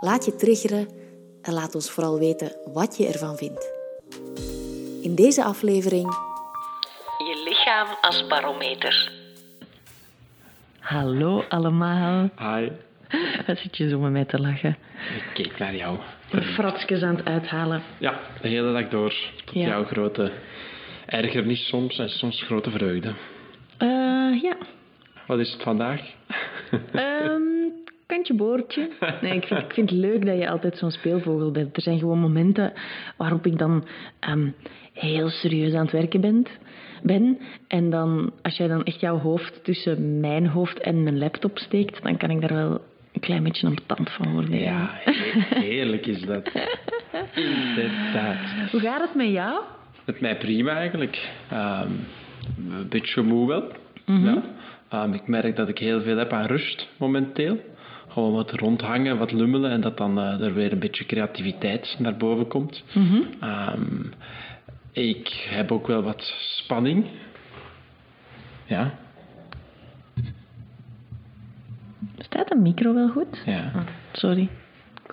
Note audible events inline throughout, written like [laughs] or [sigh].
laat je triggeren en laat ons vooral weten wat je ervan vindt. In deze aflevering Je lichaam als barometer. Hallo allemaal. Hi, Wat zit je zo met mij te lachen? ik keek naar jou. Fratsjes aan het uithalen. Ja, de hele dag door. Tot Ja. jouw grote ergernis soms en soms grote vreugde. Eh, ja. Wat is het vandaag? Ehm, kantje boordje. Nee, ik vind, ik vind het leuk dat je altijd zo'n speelvogel bent. Er zijn gewoon momenten waarop ik dan ehm, heel serieus aan het werken ben. ben. En dan, als jij dan echt jouw hoofd tussen mijn hoofd en mijn laptop steekt, dan kan ik daar wel een klein beetje ambetant van worden. Ja, he- heerlijk is dat. Inderdaad. Hoe gaat het met jou? Met mij prima eigenlijk. Ehm, een beetje moe wel. Mhm. ja. Ehm, ik merk dat ik heel veel heb aan rust momenteel. Gewoon wat rondhangen, wat lummelen en dat dan eh, er weer een beetje creativiteit naar boven komt. Mhm. Ehm, ik heb ook wel wat spanning. Ja, Staat de micro wel goed? ja. Ah, sorry.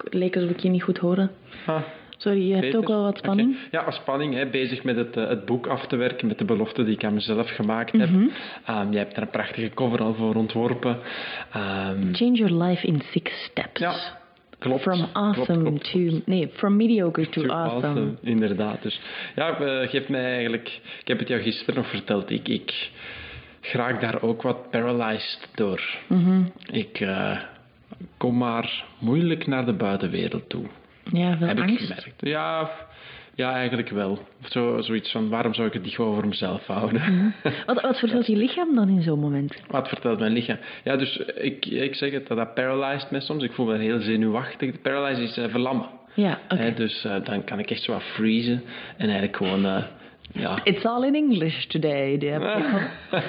Het leek alsof ik je niet goed hoorde. Ah, Sorry, je hebt ook wel wat spanning. Ja, spanning. Hè, bezig met het, eh, het boek af te werken, met de belofte die ik aan mezelf gemaakt heb. Mhm. Ehm, jij hebt daar een prachtige cover al voor ontworpen. Ehm, Change your life in six steps. ja, klopt. From awesome Klopt, klopt, to... Nee, from mediocre to, To awesome. Inderdaad. Dus ja, eh, geef mij eigenlijk... Ik heb het jou gisteren nog verteld. Ik, ik raak daar ook wat paralyzed door. Mhm. Ik eh, kom maar moeilijk naar de buitenwereld toe. Ja, veel heb ik angst. gemerkt. Ja, ja, eigenlijk wel. Zo, zoiets van, waarom zou ik het niet gewoon voor mezelf houden? Wat, wat vertelt je lichaam dan in zo'n moment? Wat vertelt mijn lichaam? Ja, dus ik, ik zeg het, dat dat paralyzed me soms. Ik voel me heel zenuwachtig. Paralyzed is eh, verlammen. Ja, oké. Dus eh, dan kan ik echt zo wat freezen en eigenlijk gewoon, eh, ja, It's all in English today, dear [laughs] people.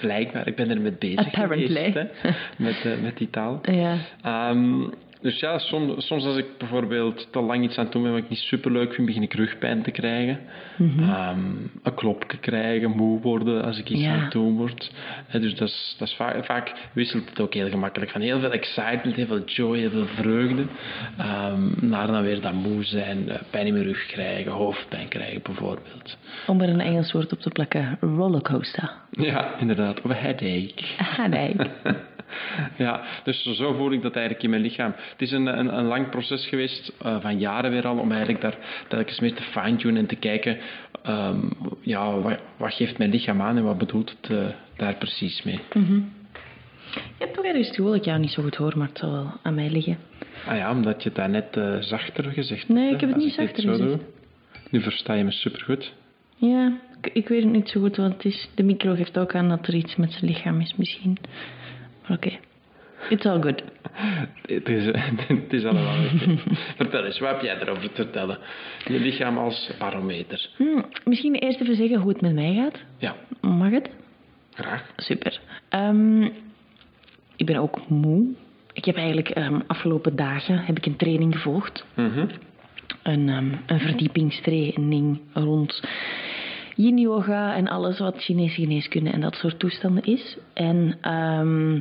blijkbaar, ik ben er met bezig Apparently. geweest, hè, met, met die taal. Ja. Ehm, dus ja, soms, soms als ik bijvoorbeeld te lang iets aan het doen ben wat ik niet super leuk vind, begin ik rugpijn te krijgen. Mhm. Ehm, een klopje krijgen, moe worden als ik iets Ja. aan het doen word. Hè, dus dat is, dat is vaak, vaak wisselt het ook heel gemakkelijk van heel veel excitement, heel veel joy, heel veel vreugde, ehm, naar dan weer dat moe zijn, eh, pijn in mijn rug krijgen, hoofdpijn krijgen bijvoorbeeld. Om er een Engels woord op te plakken. Rollercoaster. Ja, inderdaad. Of een headache. Ah, nee. [laughs] [laughs] Ja, dus zo voel ik dat eigenlijk in mijn lichaam. Het is een, een, een lang proces geweest, eh, van jaren weer al, om eigenlijk daar telkens meer te fine-tunen en te kijken, ehm, ja, wat, wat geeft mijn lichaam aan en wat bedoelt het eh, daar precies mee. Je hebt toch ergens het gevoel dat ik jou niet zo goed hoor, maar het zal wel aan mij liggen. Ah ja, omdat je het daarnet eh zachter gezegd hebt. Nee, ik heb het niet zachter gezegd. doe. Nu versta je me supergoed. Ja, ik, ik weet het niet zo goed wat het is. De micro geeft ook aan dat er iets met zijn lichaam is misschien. Oké. It's all good. Het is, [laughs] het is allemaal. [laughs] Vertel eens, wat heb jij erover te vertellen? Je lichaam als barometer. Hm, misschien eerst even zeggen hoe het met mij gaat. Ja, Mag het? graag. Super. Ehm, ik ben ook moe. Ik heb eigenlijk ehm, afgelopen dagen heb ik een training gevolgd. Mhm. Een, ehm, een verdiepingstraining rond yin yoga en alles wat Chinese geneeskunde en dat soort toestanden is. En ehm,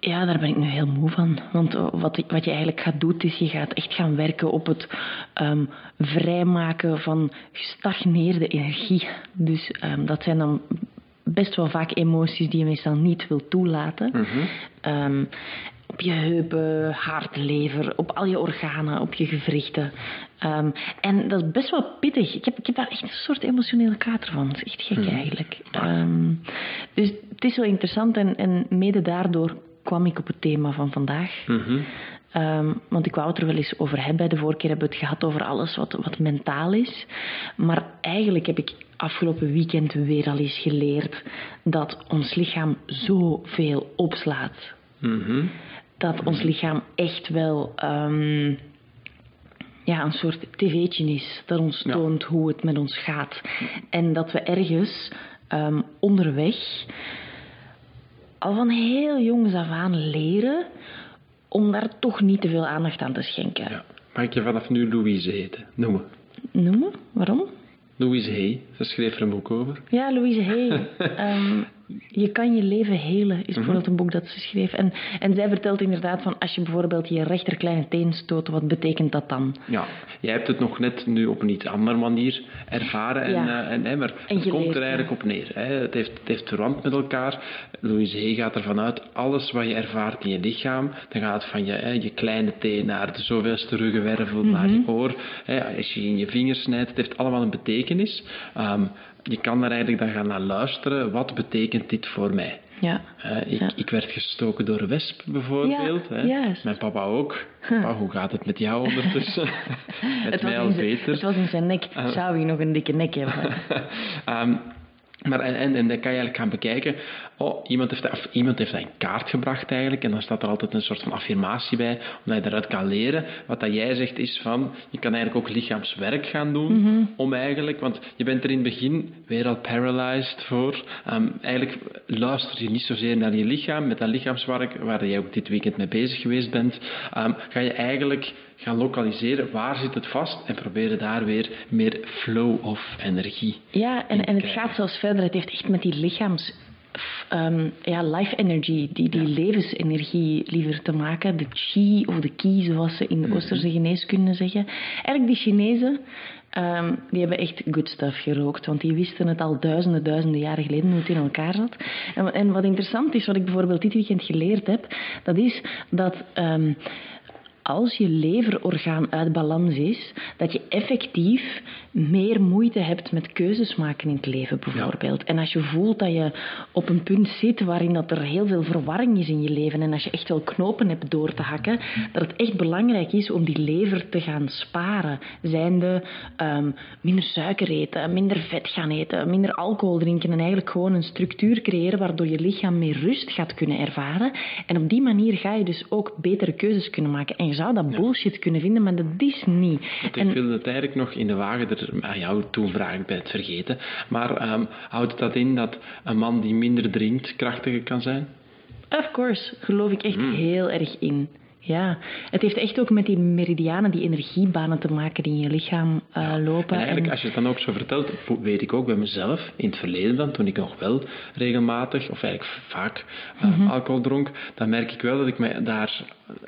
ja, daar ben ik nu heel moe van. Want wat, wat je eigenlijk gaat doen, is je gaat echt gaan werken op het ehm, vrijmaken van gestagneerde energie. Dus ehm, dat zijn dan best wel vaak emoties die je meestal niet wil toelaten. Ehm, op je heupen, hart, lever, op al je organen, op je gewrichten. Ehm, en dat is best wel pittig. Ik heb, ik heb daar echt een soort emotionele kater van. Dat is echt gek eigenlijk. Ehm, dus het is wel interessant en, en mede daardoor kwam ik op het thema van vandaag. Ehm, want ik wou het er wel eens over hebben. De vorige keer hebben we het gehad over alles wat, wat mentaal is. Maar eigenlijk heb ik afgelopen weekend weer al eens geleerd dat ons lichaam zoveel opslaat. Mhm. dat ons lichaam echt wel ehm, ja, een soort tv'tje is. Dat ons Ja. toont hoe het met ons gaat. En dat we ergens ehm, onderweg al van heel jongs af aan leren om daar toch niet te veel aandacht aan te schenken. Ja. Mag ik je vanaf nu Louise heten? Noemen. Noemen? Waarom? Louise Hay, ze schreef er een boek over. Ja, Louise Hay. [laughs] Ehm, je kan je leven helen, is bijvoorbeeld een boek dat ze schreef. En, en zij vertelt inderdaad van als je bijvoorbeeld je rechter kleine teen stoot, wat betekent dat dan? Ja, jij hebt het nog net nu op een iets andere manier ervaren. En, Ja. eh, en, hè, maar En het komt er eigenlijk op neer. Hè. Het, heeft, het heeft verwant met elkaar. Louise Hay gaat ervan uit, alles wat je ervaart in je lichaam, dan gaat het van je, hè, je kleine teen naar de zoveelste ruggenwervel, naar je oor. Hè, als je in je vingers snijdt, het heeft allemaal een betekenis. Ehm, je kan daar eigenlijk dan gaan naar luisteren. Wat betekent dit voor mij? Ja. Ik, Ja. ik werd gestoken door een wesp bijvoorbeeld. Ja, hè. juist. Mijn papa ook. [laughs] Papa, hoe gaat het met jou ondertussen? [laughs] met Het mij al beter. het was in zijn nek. Zou hij nog een dikke nek hebben? [laughs] Ehm, maar en, en, en dan kan je eigenlijk gaan bekijken. Oh, iemand heeft, dat, of iemand heeft dat in kaart gebracht eigenlijk. En dan staat er altijd een soort van affirmatie bij. Omdat je daaruit kan leren. Wat dat jij zegt is van. Je kan eigenlijk ook lichaamswerk gaan doen. Om eigenlijk. Want je bent er in het begin weer al paralyzed voor. Ehm, eigenlijk luister je niet zozeer naar je lichaam. Met dat lichaamswerk waar jij ook dit weekend mee bezig geweest bent. ehm, ga je eigenlijk gaan lokaliseren. Waar zit het vast? En proberen daar weer meer flow of energie Ja, en, en het gaat zelfs verder. Het heeft echt met die lichaams... ehm, ja, life energy, die, die levensenergie liever te maken. De chi of de ki, zoals ze in Mhm. de Oosterse geneeskunde zeggen. Eigenlijk die Chinezen, ehm, die hebben echt good stuff gerookt. Want die wisten het al duizenden, duizenden jaren geleden hoe het in elkaar zat. En, en wat interessant is, wat ik bijvoorbeeld dit weekend geleerd heb, dat is dat... ehm, als je leverorgaan uit balans is, dat je effectief meer moeite hebt met keuzes maken in het leven, bijvoorbeeld. En als je voelt dat je op een punt zit waarin dat er heel veel verwarring is in je leven en als je echt wel knopen hebt door te hakken, dat het echt belangrijk is om die lever te gaan sparen. Zijnde ehm, minder suiker eten, minder vet gaan eten, minder alcohol drinken en eigenlijk gewoon een structuur creëren waardoor je lichaam meer rust gaat kunnen ervaren. En op die manier ga je dus ook betere keuzes kunnen maken. En zou dat bullshit kunnen vinden, maar dat is niet. Want En- ik wilde het eigenlijk nog in de wagen er aan jou toen vragen, ik ben het vergeten. Maar ehm, houdt dat in dat een man die minder drinkt krachtiger kan zijn? Of course, geloof ik Hmm. echt heel erg in. Ja, het heeft echt ook met die meridianen, die energiebanen te maken die in je lichaam eh, lopen. En eigenlijk, En- als je het dan ook zo vertelt, weet ik ook bij mezelf, in het verleden dan, toen ik nog wel regelmatig, of eigenlijk vaak, eh, Mhm. alcohol dronk, dan merk ik wel dat ik me daar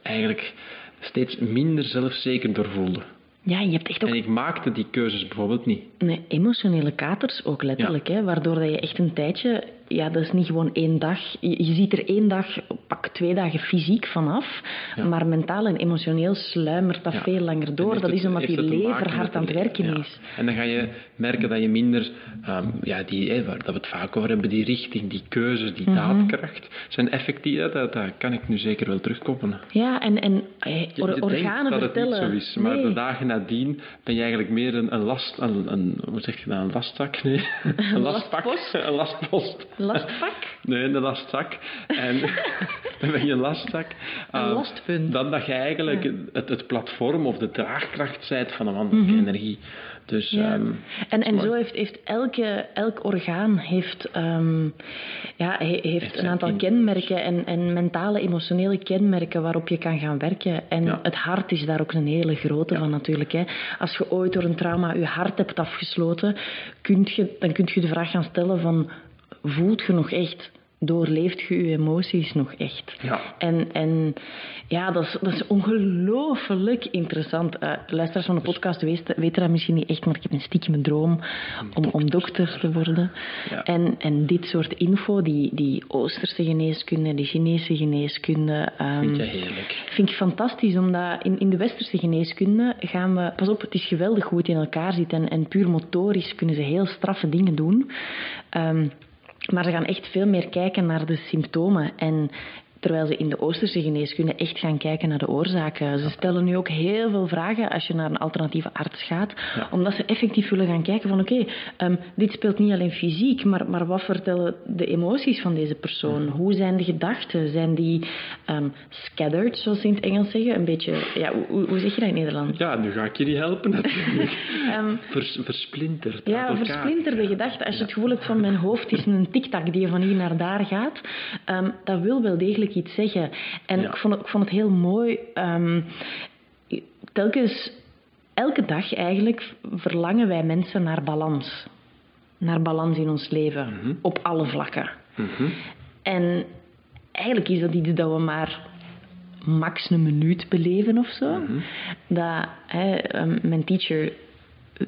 eigenlijk steeds minder zelfzeker door voelde. ja, je hebt echt ook En ik maakte die keuzes bijvoorbeeld niet. Nee, emotionele katers ook letterlijk, hè, waardoor dat je echt een tijdje, ja, dat is niet gewoon één dag. Je, je ziet er één dag, pak twee dagen fysiek vanaf, Ja. maar mentaal en emotioneel sluimert dat Ja. veel langer door. Dat het- is omdat te lever hard aan het werken ja. is. En dan ga je merken dat je minder, ehm, ja, die, waar dat we het vaak over hebben, die richting, die keuzes, die Mhm. daadkracht, zijn effectief. Dat, dat kan ik nu zeker wel terugkoppelen. Ja, en, en eh, Je, or- je organen dat vertellen. het niet zo is, maar Nee. de dagen nadien ben je eigenlijk meer een, een last, een, een, hoe zeg je dat, een lastzak? Nee, [laughs] een lastpak. lastpost? [laughs] Een lastpost. Lastpak? [laughs] Nee, een lastzak. En [laughs] dan ben je een lastzak. Een Ah, lastpunt. Dan dat je eigenlijk het, het platform of de draagkracht zijt van een mannelijke energie. Dus Mhm. Ja. ehm, En, en zo heeft, heeft elke, elk orgaan heeft, ehm, ja, he- heeft, een aantal kenmerken en, en mentale, emotionele kenmerken waarop je kan gaan werken. En Ja. het hart is daar ook een hele grote van natuurlijk. Hè. Als je ooit door een trauma je hart hebt afgesloten, kunt je, dan kun je de vraag gaan stellen van, voelt je nog echt? Doorleeft je je emoties nog echt? Ja. En, en ja, dat is, dat is ongelooflijk interessant. Eh luisteraars van de podcast weten, weten dat misschien niet echt, maar ik heb een stiekem droom om, om dokter te worden. Ja. En, en dit soort info, die, die Oosterse geneeskunde, die Chinese geneeskunde... ehm, vind je heerlijk. vind ik fantastisch, omdat in, in de westerse geneeskunde gaan we... Pas op, het is geweldig hoe het in elkaar zit en, en puur motorisch kunnen ze heel straffe dingen doen. Ehm, maar ze gaan echt veel meer kijken naar de symptomen. En Terwijl ze in de Oosterse geneeskunde echt gaan kijken naar de oorzaken. Ze stellen nu ook heel veel vragen als je naar een alternatieve arts gaat. Omdat ze effectief willen gaan kijken van oké, ehm, dit speelt niet alleen fysiek, maar, maar wat vertellen de emoties van deze persoon? Hoe zijn de gedachten? Zijn die um, scattered, zoals ze in het Engels zeggen? Een beetje, ja, hoe, hoe zeg je dat in Nederland? Ja, nu ga ik je niet helpen natuurlijk. um, [laughs] Vers, versplinterd. Ja, versplinterde gedachten. Als je het gevoel hebt van mijn hoofd is een tiktak die van hier naar daar gaat, dat wil wel degelijk iets zeggen. En ik, vond het, ik vond het heel mooi. Um, telkens, elke dag eigenlijk, verlangen wij mensen naar balans. Naar balans in ons leven. Mhm. Op alle vlakken. Mhm. En eigenlijk is dat iets dat we maar max een minuut beleven of zo. Mhm. Dat, hè, um, mijn teacher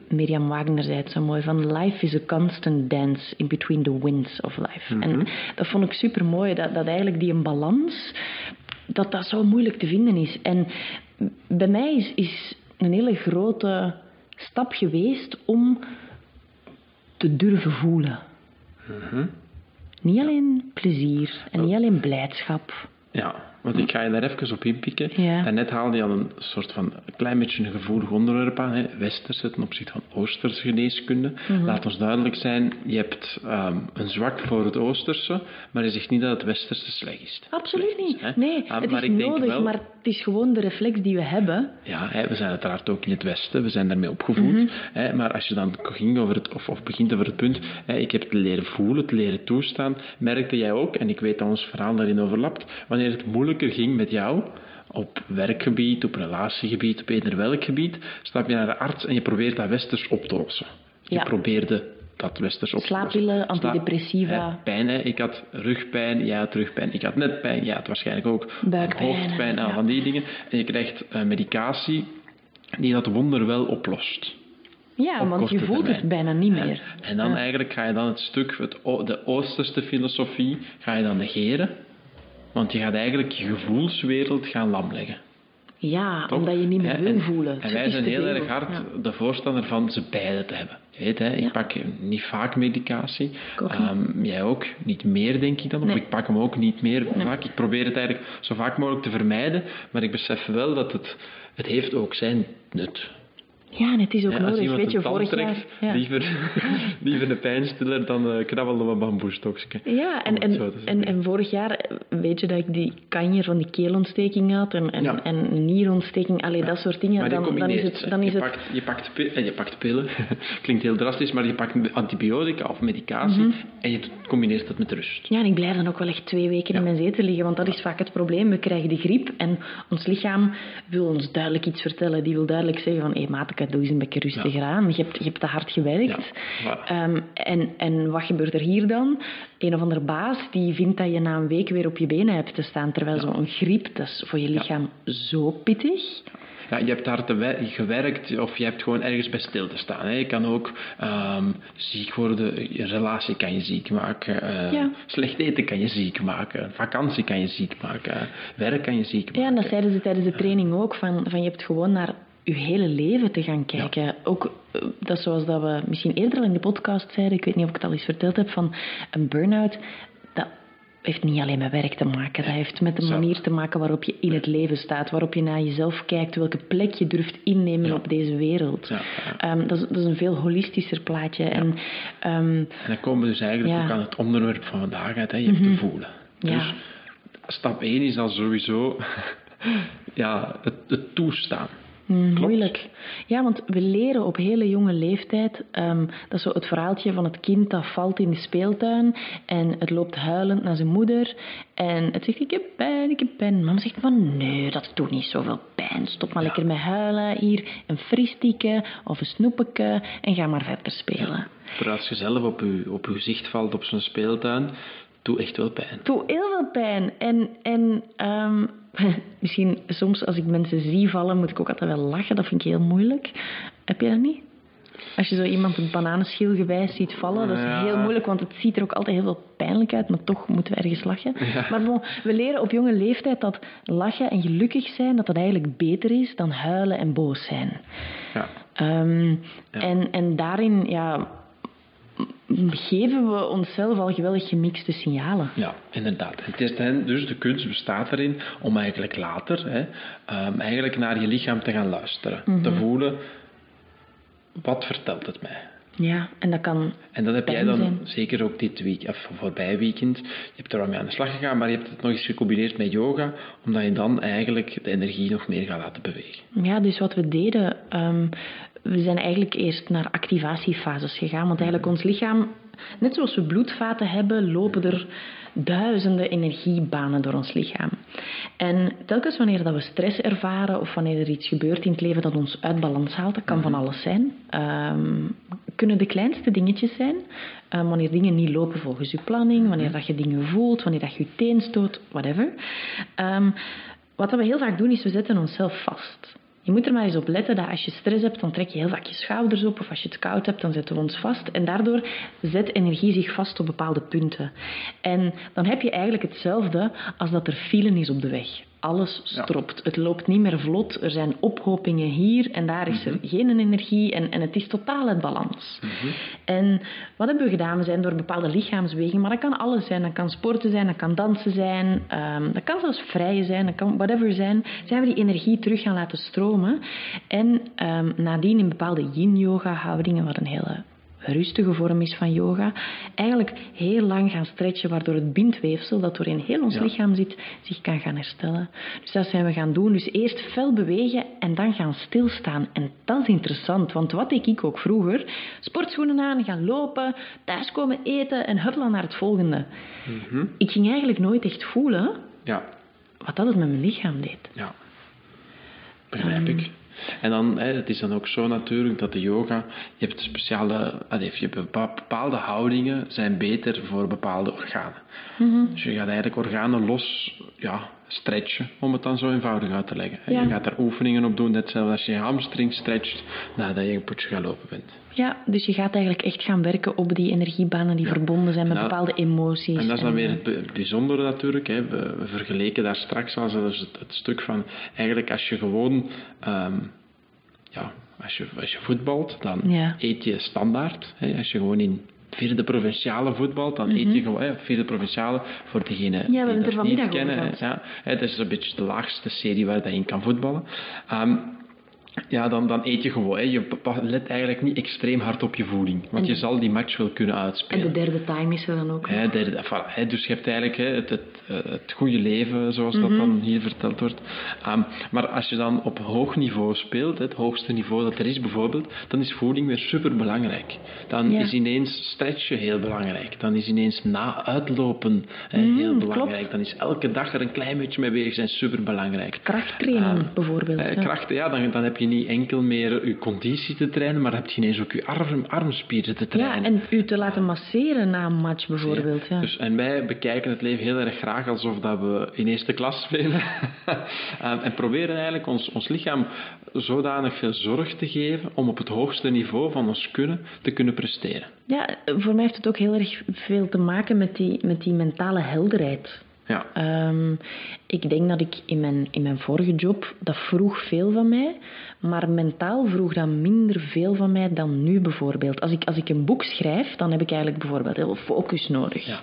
Mirjam Wagner zei het zo mooi, van life is a constant dance in between the winds of life. En mhm. dat vond ik super mooi, dat, dat eigenlijk die een balans, dat dat zo moeilijk te vinden is. En bij mij is, is een hele grote stap geweest om te durven voelen. Mhm. Niet alleen plezier en niet alleen blijdschap. Ja, want ik ga je daar even op inpikken. En net haalde je al een soort van een klein beetje een gevoelig onderwerp aan. Hè. Westerse ten opzichte van Oosterse geneeskunde. Mhm. Laat ons duidelijk zijn, je hebt ehm, een zwak voor het Oosterse, maar je zegt niet dat het Westerse slecht is. Absoluut niet. Nee, ah, het maar is nodig, wel, maar het is gewoon de reflex die we hebben. Ja, hè, we zijn uiteraard ook in het Westen, we zijn daarmee opgevoed. Mhm. hè, maar als je dan ging over het, of, of begint over het punt, hè, ik heb het leren voelen, het leren toestaan, merkte jij ook, en ik weet dat ons verhaal daarin overlapt, wanneer het moeilijk ging met jou, op werkgebied, op relatiegebied, op eender welk gebied, stap je naar de arts en je probeert dat westers op te lossen. Je probeerde dat westers op te lossen. Slaappillen, antidepressiva. pijn, hè. ik had rugpijn, jij had rugpijn. Ik had net pijn, jij had waarschijnlijk ook Buikpijn, hoofdpijn, ja. van die dingen. En je krijgt uh, medicatie die dat wonder wel oplost. Ja, want je voelt het bijna niet meer. En, dan eigenlijk ga je dan het stuk, het, de oosterste filosofie, ga je dan negeren. Want je gaat eigenlijk je gevoelswereld gaan lamleggen. Ja, omdat je niet meer wil voelen. En wij zijn heel erg hard de voorstander van ze beide te hebben. Je weet, hè, ik pak niet vaak medicatie. Um, jij ook. Niet meer, denk ik dan. Of ik pak hem ook niet meer vaak. Ik probeer het eigenlijk zo vaak mogelijk te vermijden. Maar ik besef wel dat het, het heeft ook zijn nut ja, en het is ook nodig. Weet je, vorig jaar... Ja. Liever, [laughs] liever een pijnstiller dan uh, knabbelen een bamboestokje. Ja, en, en, en, en, vorig jaar weet je dat ik die kanjer van die keelontsteking had en, en, ja. en nierontsteking, allee, dat soort dingen. Dan, dan, is het... Dan is je, het... Pakt, je, pakt, en je pakt pillen, [laughs] klinkt heel drastisch, maar je pakt antibiotica of medicatie mhm. en je combineert dat met rust. Ja, en ik blijf dan ook wel echt twee weken in mijn zetel liggen, want dat is vaak het probleem. We krijgen de griep en ons lichaam wil ons duidelijk iets vertellen. Die wil duidelijk zeggen van, hé hey, maat, doe eens een beetje rustiger aan. Je hebt, je hebt te hard gewerkt. Ehm, en, en wat gebeurt er hier dan? Een of andere baas die vindt dat je na een week weer op je benen hebt te staan. Terwijl zo'n griep, dat is voor je lichaam zo pittig. Ja, je hebt hard gewerkt of je hebt gewoon ergens bij stil te staan. Hè. Je kan ook um, ziek worden, je relatie kan je ziek maken, uh, slecht eten kan je ziek maken, vakantie kan je ziek maken, werk kan je ziek maken. Ja, en dat zeiden ze tijdens de training ook, van, van je hebt gewoon naar je hele leven te gaan kijken. Ook eh, dat zoals dat we misschien eerder al in de podcast zeiden, ik weet niet of ik het al eens verteld heb, van een burn-out, dat heeft niet alleen met werk te maken. Dat heeft met de manier te maken waarop je in het leven staat, waarop je naar jezelf kijkt, welke plek je durft innemen op deze wereld. Ja, ehm, dat, is, dat, is, een veel holistischer plaatje. En, um, en dan komen we dus eigenlijk ook aan het onderwerp van vandaag uit, hè. je hebt te mhm. voelen. Dus stap 1 is dan sowieso [laughs] ja, het, het toestaan. Mm, moeilijk. Ja, want we leren op hele jonge leeftijd. Um, dat is zo het verhaaltje van het kind dat valt in de speeltuin. En het loopt huilend naar zijn moeder. En het zegt: Ik heb pijn, ik heb pijn. Mama zegt: van nee, dat doet niet zoveel pijn. Stop maar lekker met huilen. Hier een fristieke of een snoepeke. En ga maar verder spelen. Ja. als je zelf op je, op je zicht valt op zo'n speeltuin, doet echt wel pijn. Doet heel veel pijn. En, en um, [laughs] misschien soms als ik mensen zie vallen, moet ik ook altijd wel lachen. Dat vind ik heel moeilijk. Heb je dat niet? Als je zo iemand een bananenschilgewijs ziet vallen, dat is heel moeilijk, want het ziet er ook altijd heel veel pijnlijk uit, maar toch moeten we ergens lachen. Maar bon, we leren op jonge leeftijd dat lachen en gelukkig zijn, dat dat eigenlijk beter is dan huilen en boos zijn. Ja. Um, En, en daarin, ja, geven we onszelf al geweldig gemixte signalen. Ja, inderdaad. Het is dan, dus de kunst bestaat erin om eigenlijk later hè, um, eigenlijk naar je lichaam te gaan luisteren. Te voelen, wat vertelt het mij? Ja, en dat kan. En dat heb jij dan zijn. zeker ook dit week, of voorbij weekend. Je hebt er al mee aan de slag gegaan, maar je hebt het nog eens gecombineerd met yoga, omdat je dan eigenlijk de energie nog meer gaat laten bewegen. Ja, dus wat we deden, um, we zijn eigenlijk eerst naar activatiefases gegaan. Want eigenlijk ons lichaam, net zoals we bloedvaten hebben, lopen er duizenden energiebanen door ons lichaam. En telkens wanneer dat we stress ervaren of wanneer er iets gebeurt in het leven dat ons uit balans haalt, dat kan van alles zijn. Um, kunnen de kleinste dingetjes zijn. Um, wanneer dingen niet lopen volgens je planning, wanneer dat je dingen voelt, wanneer dat je je teen stoot, whatever. Um, wat we heel vaak doen is we zetten onszelf vast. Je moet er maar eens op letten dat als je stress hebt, dan trek je heel vaak je schouders op. Of als je het koud hebt, dan zetten we ons vast. En daardoor zet energie zich vast op bepaalde punten. En dan heb je eigenlijk hetzelfde als dat er file is op de weg. Alles stropt. Ja. Het loopt niet meer vlot. Er zijn ophopingen hier en daar is er mm -hmm. geen energie en, en het is totaal uit balans. Mm -hmm. En wat hebben we gedaan? We zijn door bepaalde lichaamsbewegingen, maar dat kan alles zijn. Dat kan sporten zijn, dat kan dansen zijn, um, dat kan zelfs vrije zijn, dat kan whatever zijn. Zijn we die energie terug gaan laten stromen en um, nadien in bepaalde yin-yoga houdingen, wat een hele rustige vorm is van yoga, eigenlijk heel lang gaan stretchen, waardoor het bindweefsel dat doorheen heel ons ja. lichaam zit, zich kan gaan herstellen. Dus dat zijn we gaan doen. Dus eerst fel bewegen en dan gaan stilstaan. En dat is interessant, want wat deed ik ook vroeger? Sportschoenen aan, gaan lopen, thuiskomen eten en huppelen naar het volgende. Mm -hmm. Ik ging eigenlijk nooit echt voelen ja. wat dat het met mijn lichaam deed. Ja, begrijp um, ik. En dan, hè, het is dan ook zo natuurlijk dat de yoga, je hebt speciale, allez, je hebt bepaalde houdingen zijn beter voor bepaalde organen. Mm -hmm. Dus je gaat eigenlijk organen los, ja, stretchen, om het dan zo eenvoudig uit te leggen. Ja. Je gaat daar oefeningen op doen, net zoals als je je hamstring stretcht nadat je een potje gaan lopen bent. Ja, dus je gaat eigenlijk echt gaan werken op die energiebanen die ja. verbonden zijn met nou, bepaalde emoties. En dat is dan weer het bijzondere natuurlijk. Hè. We, we vergeleken daar straks al zelfs het, het, stuk van, eigenlijk als je gewoon, um, ja, als je, als je voetbalt, dan ja. eet je standaard. Hè. Als je gewoon in vierde provinciale voetbal, dan mm -hmm. eet je gewoon, hè, vierde provinciale, voor degenen ja, die dat niet kennen. Ja, het is een beetje de laagste serie waar je in kan voetballen. Um, ja, dan, dan eet je gewoon. Hè. Je let eigenlijk niet extreem hard op je voeding. Want en, je zal die match wel kunnen uitspelen. En de derde time is er dan ook. Hè, derde, voilà, hè, dus je hebt eigenlijk hè, het, het, het goede leven, zoals mm -hmm. dat dan hier verteld wordt. Um, maar als je dan op hoog niveau speelt, het hoogste niveau dat er is bijvoorbeeld, dan is voeding weer super belangrijk. Dan ja. is ineens stretchen heel belangrijk. Dan is ineens na uitlopen hè, mm, heel belangrijk. Klopt. Dan is elke dag er een klein beetje mee bezig zijn super belangrijk. Krachttraining um, bijvoorbeeld. Uh, kracht, ja, dan, dan heb je niet enkel meer je conditie te trainen, maar heb je ineens ook je arm, armspieren te trainen. Ja, en u te laten masseren na een match bijvoorbeeld. Ja. Dus, en wij bekijken het leven heel erg graag alsof dat we in eerste klas spelen. um, [laughs] en proberen eigenlijk ons, ons lichaam zodanig veel zorg te geven om op het hoogste niveau van ons kunnen te kunnen presteren. Ja, voor mij heeft het ook heel erg veel te maken met die, met die mentale helderheid. Ja. Um, ik denk dat ik in mijn, in mijn vorige job, dat vroeg veel van mij, maar mentaal vroeg dat minder veel van mij dan nu bijvoorbeeld. Als ik, als ik een boek schrijf, dan heb ik eigenlijk bijvoorbeeld heel veel focus nodig. Ja.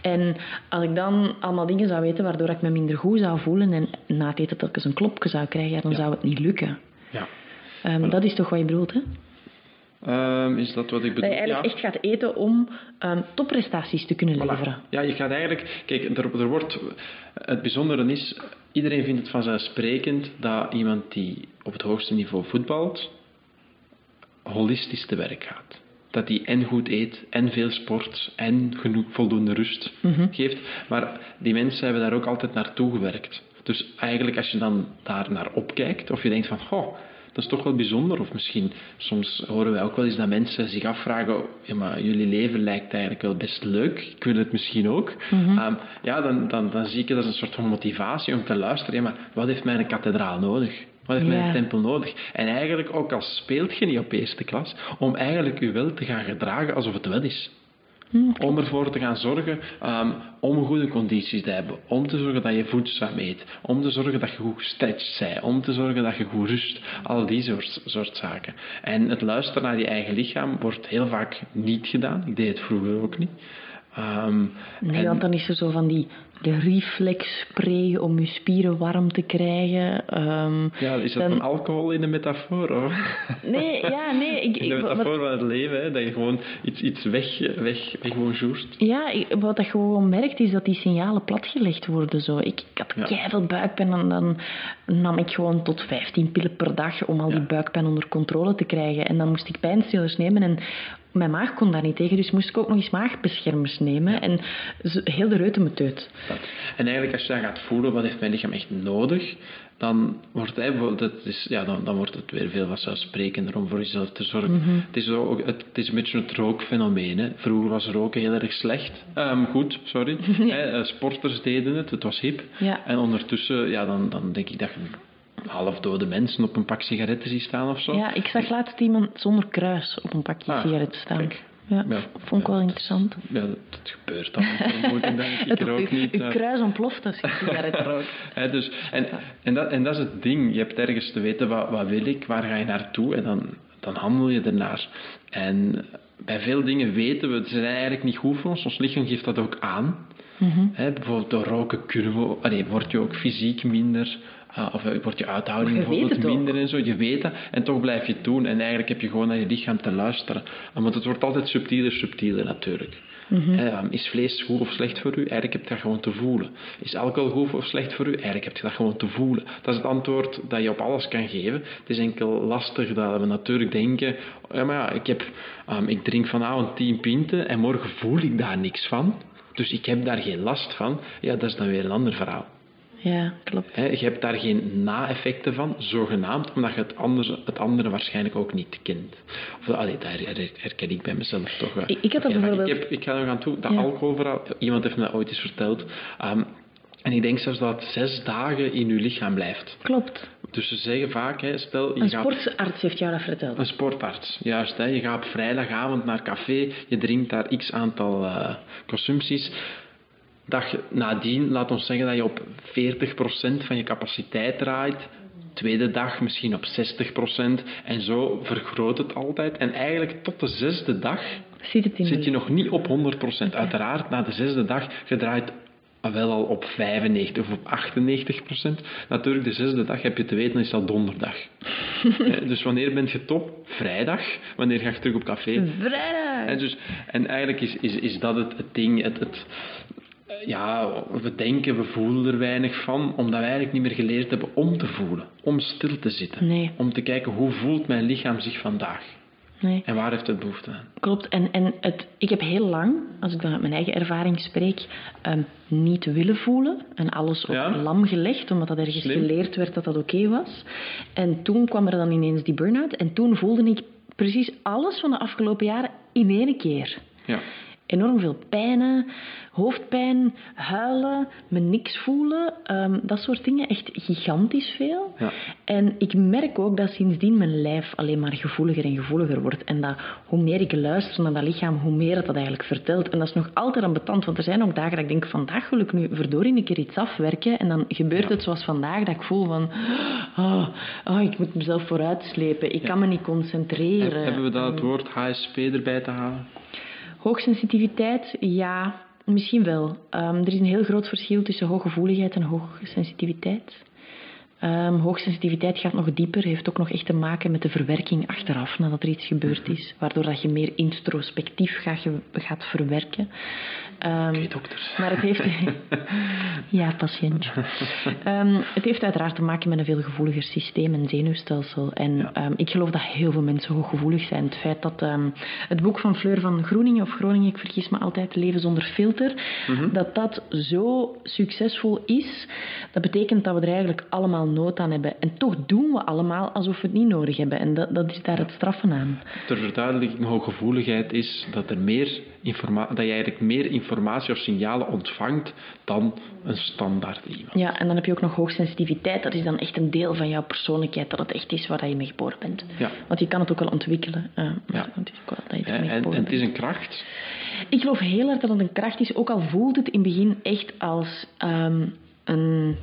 En als ik dan allemaal dingen zou weten waardoor ik me minder goed zou voelen en na het eten telkens een klopje zou krijgen, dan Ja. zou het niet lukken. Ja. Um, dat is toch wat je bedoelt, hè? Um, is dat wat ik bedoel? Dat je eigenlijk ja. echt gaat eten om um, topprestaties te kunnen Voilà. leveren. Ja, je gaat eigenlijk... Kijk, er, er wordt... Het bijzondere is... Iedereen vindt het vanzelfsprekend dat iemand die op het hoogste niveau voetbalt, holistisch te werk gaat. Dat hij en goed eet, en veel sport, en genoeg voldoende rust Mhm. geeft. Maar die mensen hebben daar ook altijd naartoe gewerkt. Dus eigenlijk als je dan daar naar opkijkt, of je denkt van... Goh, dat is toch wel bijzonder. Of misschien, soms horen wij ook wel eens dat mensen zich afvragen... Ja, maar jullie leven lijkt eigenlijk wel best leuk. Ik wil het misschien ook. Mhm. Um, ja, dan, dan, dan zie ik het als een soort van motivatie om te luisteren. Ja, maar wat heeft mijn kathedraal nodig? Wat heeft Ja. mijn tempel nodig? En eigenlijk, ook al speelt je niet op eerste klas, om eigenlijk je wel te gaan gedragen alsof het wel is. Om ervoor te gaan zorgen um, om goede condities te hebben, om te zorgen dat je voedzaam eet, om te zorgen dat je goed gestretched bent, om te zorgen dat je goed rust, al die soort, soort zaken. En het luisteren naar je eigen lichaam wordt heel vaak niet gedaan. Ik deed het vroeger ook niet. Um, nee, want dan is er zo van die de reflexspray om je spieren warm te krijgen. Um, ja, is dat dan... een alcohol in de metafoor? Hoor? Nee, ja, nee. Ik, [laughs] in de metafoor van het leven, hè, dat je gewoon iets, iets weg, weg, weg Ja, ik, wat je gewoon merkt is dat die signalen platgelegd worden. Zo. Ik, ik had ja. keihard buikpijn en dan nam ik gewoon tot 15 pillen per dag om al die buikpijn onder controle te krijgen. En dan moest ik pijnstillers nemen en mijn maag kon daar niet tegen, dus moest ik ook nog eens maagbeschermers nemen. En heel de reuten me teut. En eigenlijk als je dan gaat voelen, wat heeft mijn lichaam echt nodig, dan wordt, dat is, ja, dan, dan wordt het weer veel vanzelfsprekender om voor jezelf te zorgen. Mhm. het, is ook, het, het, is een beetje het rookfenomeen. Hè. Vroeger was roken heel erg slecht. Um, goed, sorry. [laughs] hè, eh, sporters deden het, het was hip. En ondertussen, ja, dan, dan denk ik dat je halfdode mensen op een pak sigaretten ziet staan of zo. Ja, ik zag laatst iemand zonder kruis op een pakje ah, sigaretten staan. Ja, ja, vond ik wel interessant. Ja, dat, gebeurt dan. ik [laughs] er ook niet. Je kruis ontploft als je sigaretten [laughs] rookt. dus, en, en, dat, en dat is het ding. Je hebt ergens te weten, wat, wat wil ik, waar ga je naartoe? En dan, dan handel je ernaar. En bij veel dingen weten we, ze zijn eigenlijk niet goed voor ons. Ons lichaam geeft dat ook aan. Mm bijvoorbeeld door roken kunnen we, allee, word je ook fysiek minder uh, of wordt je uithouding bijvoorbeeld minder en zo. Je weet dat en toch blijf je het doen. En eigenlijk heb je gewoon naar je lichaam te luisteren. Uh, want het wordt altijd subtieler, subtieler natuurlijk. Mm is vlees goed of slecht voor u? Eigenlijk heb je dat gewoon te voelen. Is alcohol goed of slecht voor u? Eigenlijk heb je dat gewoon te voelen. Dat is het antwoord dat je op alles kan geven. Het is enkel lastig dat we natuurlijk denken: ja, maar ja, ik, heb, um, ik drink vanavond 10 pinten en morgen voel ik daar niks van. Dus ik heb daar geen last van. Ja, dat is dan weer een ander verhaal. Ja, klopt. je hebt daar geen na-effecten van, zogenaamd, omdat je het andere, het andere waarschijnlijk ook niet kent. Of, allee, dat herken ik bij mezelf toch wel. Ik, ik had dat bijvoorbeeld... Ik, heb, ik ga nog aan toe, dat ja. alcoholverhaal, iemand heeft me dat ooit eens verteld. Um, en ik denk zelfs dat het zes dagen in je lichaam blijft. Klopt. Dus ze zeggen vaak, hè, stel... Je een sportarts heeft jou dat verteld. Een sportarts, juist. Hè, je gaat op vrijdagavond naar café, je drinkt daar x aantal uh, consumpties dag nadien, laat ons zeggen dat je op 40% van je capaciteit draait. Tweede dag misschien op 60% en zo vergroot het altijd. En eigenlijk tot de zesde dag zit je nog niet op 100%. Uiteraard, na de zesde dag, je draait wel al op 95 of op 98% Natuurlijk, de zesde dag heb je te weten, is dat donderdag. [laughs] Eh, dus wanneer bent je top? Vrijdag. Wanneer ga je terug op café? Vrijdag. En, dus, en eigenlijk is, is, is dat het, het ding, het, het, ja, we denken, we voelen er weinig van, omdat we eigenlijk niet meer geleerd hebben om te voelen, om stil te zitten, nee. om te kijken hoe voelt mijn lichaam zich vandaag. Nee. En waar heeft het behoefte aan? Klopt. En, en het, ik heb heel lang, als ik dan uit mijn eigen ervaring spreek, um, niet willen voelen. En alles op ja. lam gelegd, omdat dat ergens geleerd werd dat dat oké was. En toen kwam er dan ineens die burn-out. En toen voelde ik precies alles van de afgelopen jaren in één keer. Ja enorm veel pijnen, hoofdpijn, huilen, me niks voelen. Um, dat soort dingen. Echt gigantisch veel. Ja. En ik merk ook dat sindsdien mijn lijf alleen maar gevoeliger en gevoeliger wordt. En dat hoe meer ik luister naar dat lichaam, hoe meer het dat eigenlijk vertelt. En dat is nog altijd ambetant. Want er zijn ook dagen dat ik denk, vandaag wil ik nu verdorie een keer iets afwerken. En dan gebeurt het zoals vandaag, dat ik voel van... Oh, oh ik moet mezelf vooruitslepen. Ik kan me niet concentreren. Hebben we dat het woord HSP erbij te halen? Hoogsensitiviteit, ja, misschien wel. Um, er is een heel groot verschil tussen hooggevoeligheid en hoogsensitiviteit. Um, hoogsensitiviteit gaat nog dieper, heeft ook nog echt te maken met de verwerking achteraf nadat er iets gebeurd is, waardoor dat je meer introspectief gaat, gaat verwerken. Um. Maar het heeft... [laughs] ja, patiëntje. Um, het heeft uiteraard te maken met een veel gevoeliger systeem en zenuwstelsel. En ik geloof dat heel veel mensen hooggevoelig zijn. Het feit dat het boek van Fleur van Groeningen, of Groningen, ik vergis me altijd, Leven zonder filter, mhm. dat dat zo succesvol is, dat betekent dat we er eigenlijk allemaal nood aan hebben. En toch doen we allemaal alsof we het niet nodig hebben. En dat, dat is daar het straffen aan. Ter verduidelijking, hooggevoeligheid is dat, er meer dat je eigenlijk meer informatie of signalen ontvangt dan een standaard iemand. Ja, en dan heb je ook nog hoogsensitiviteit. Dat is dan echt een deel van jouw persoonlijkheid, dat het echt is waar je mee geboren bent. Ja. Want je kan het ook wel ontwikkelen. eh, maar Ja. dat je En, en het is een kracht. Ik geloof heel erg dat het een kracht is, ook al voelt het in het begin echt als ehm, een...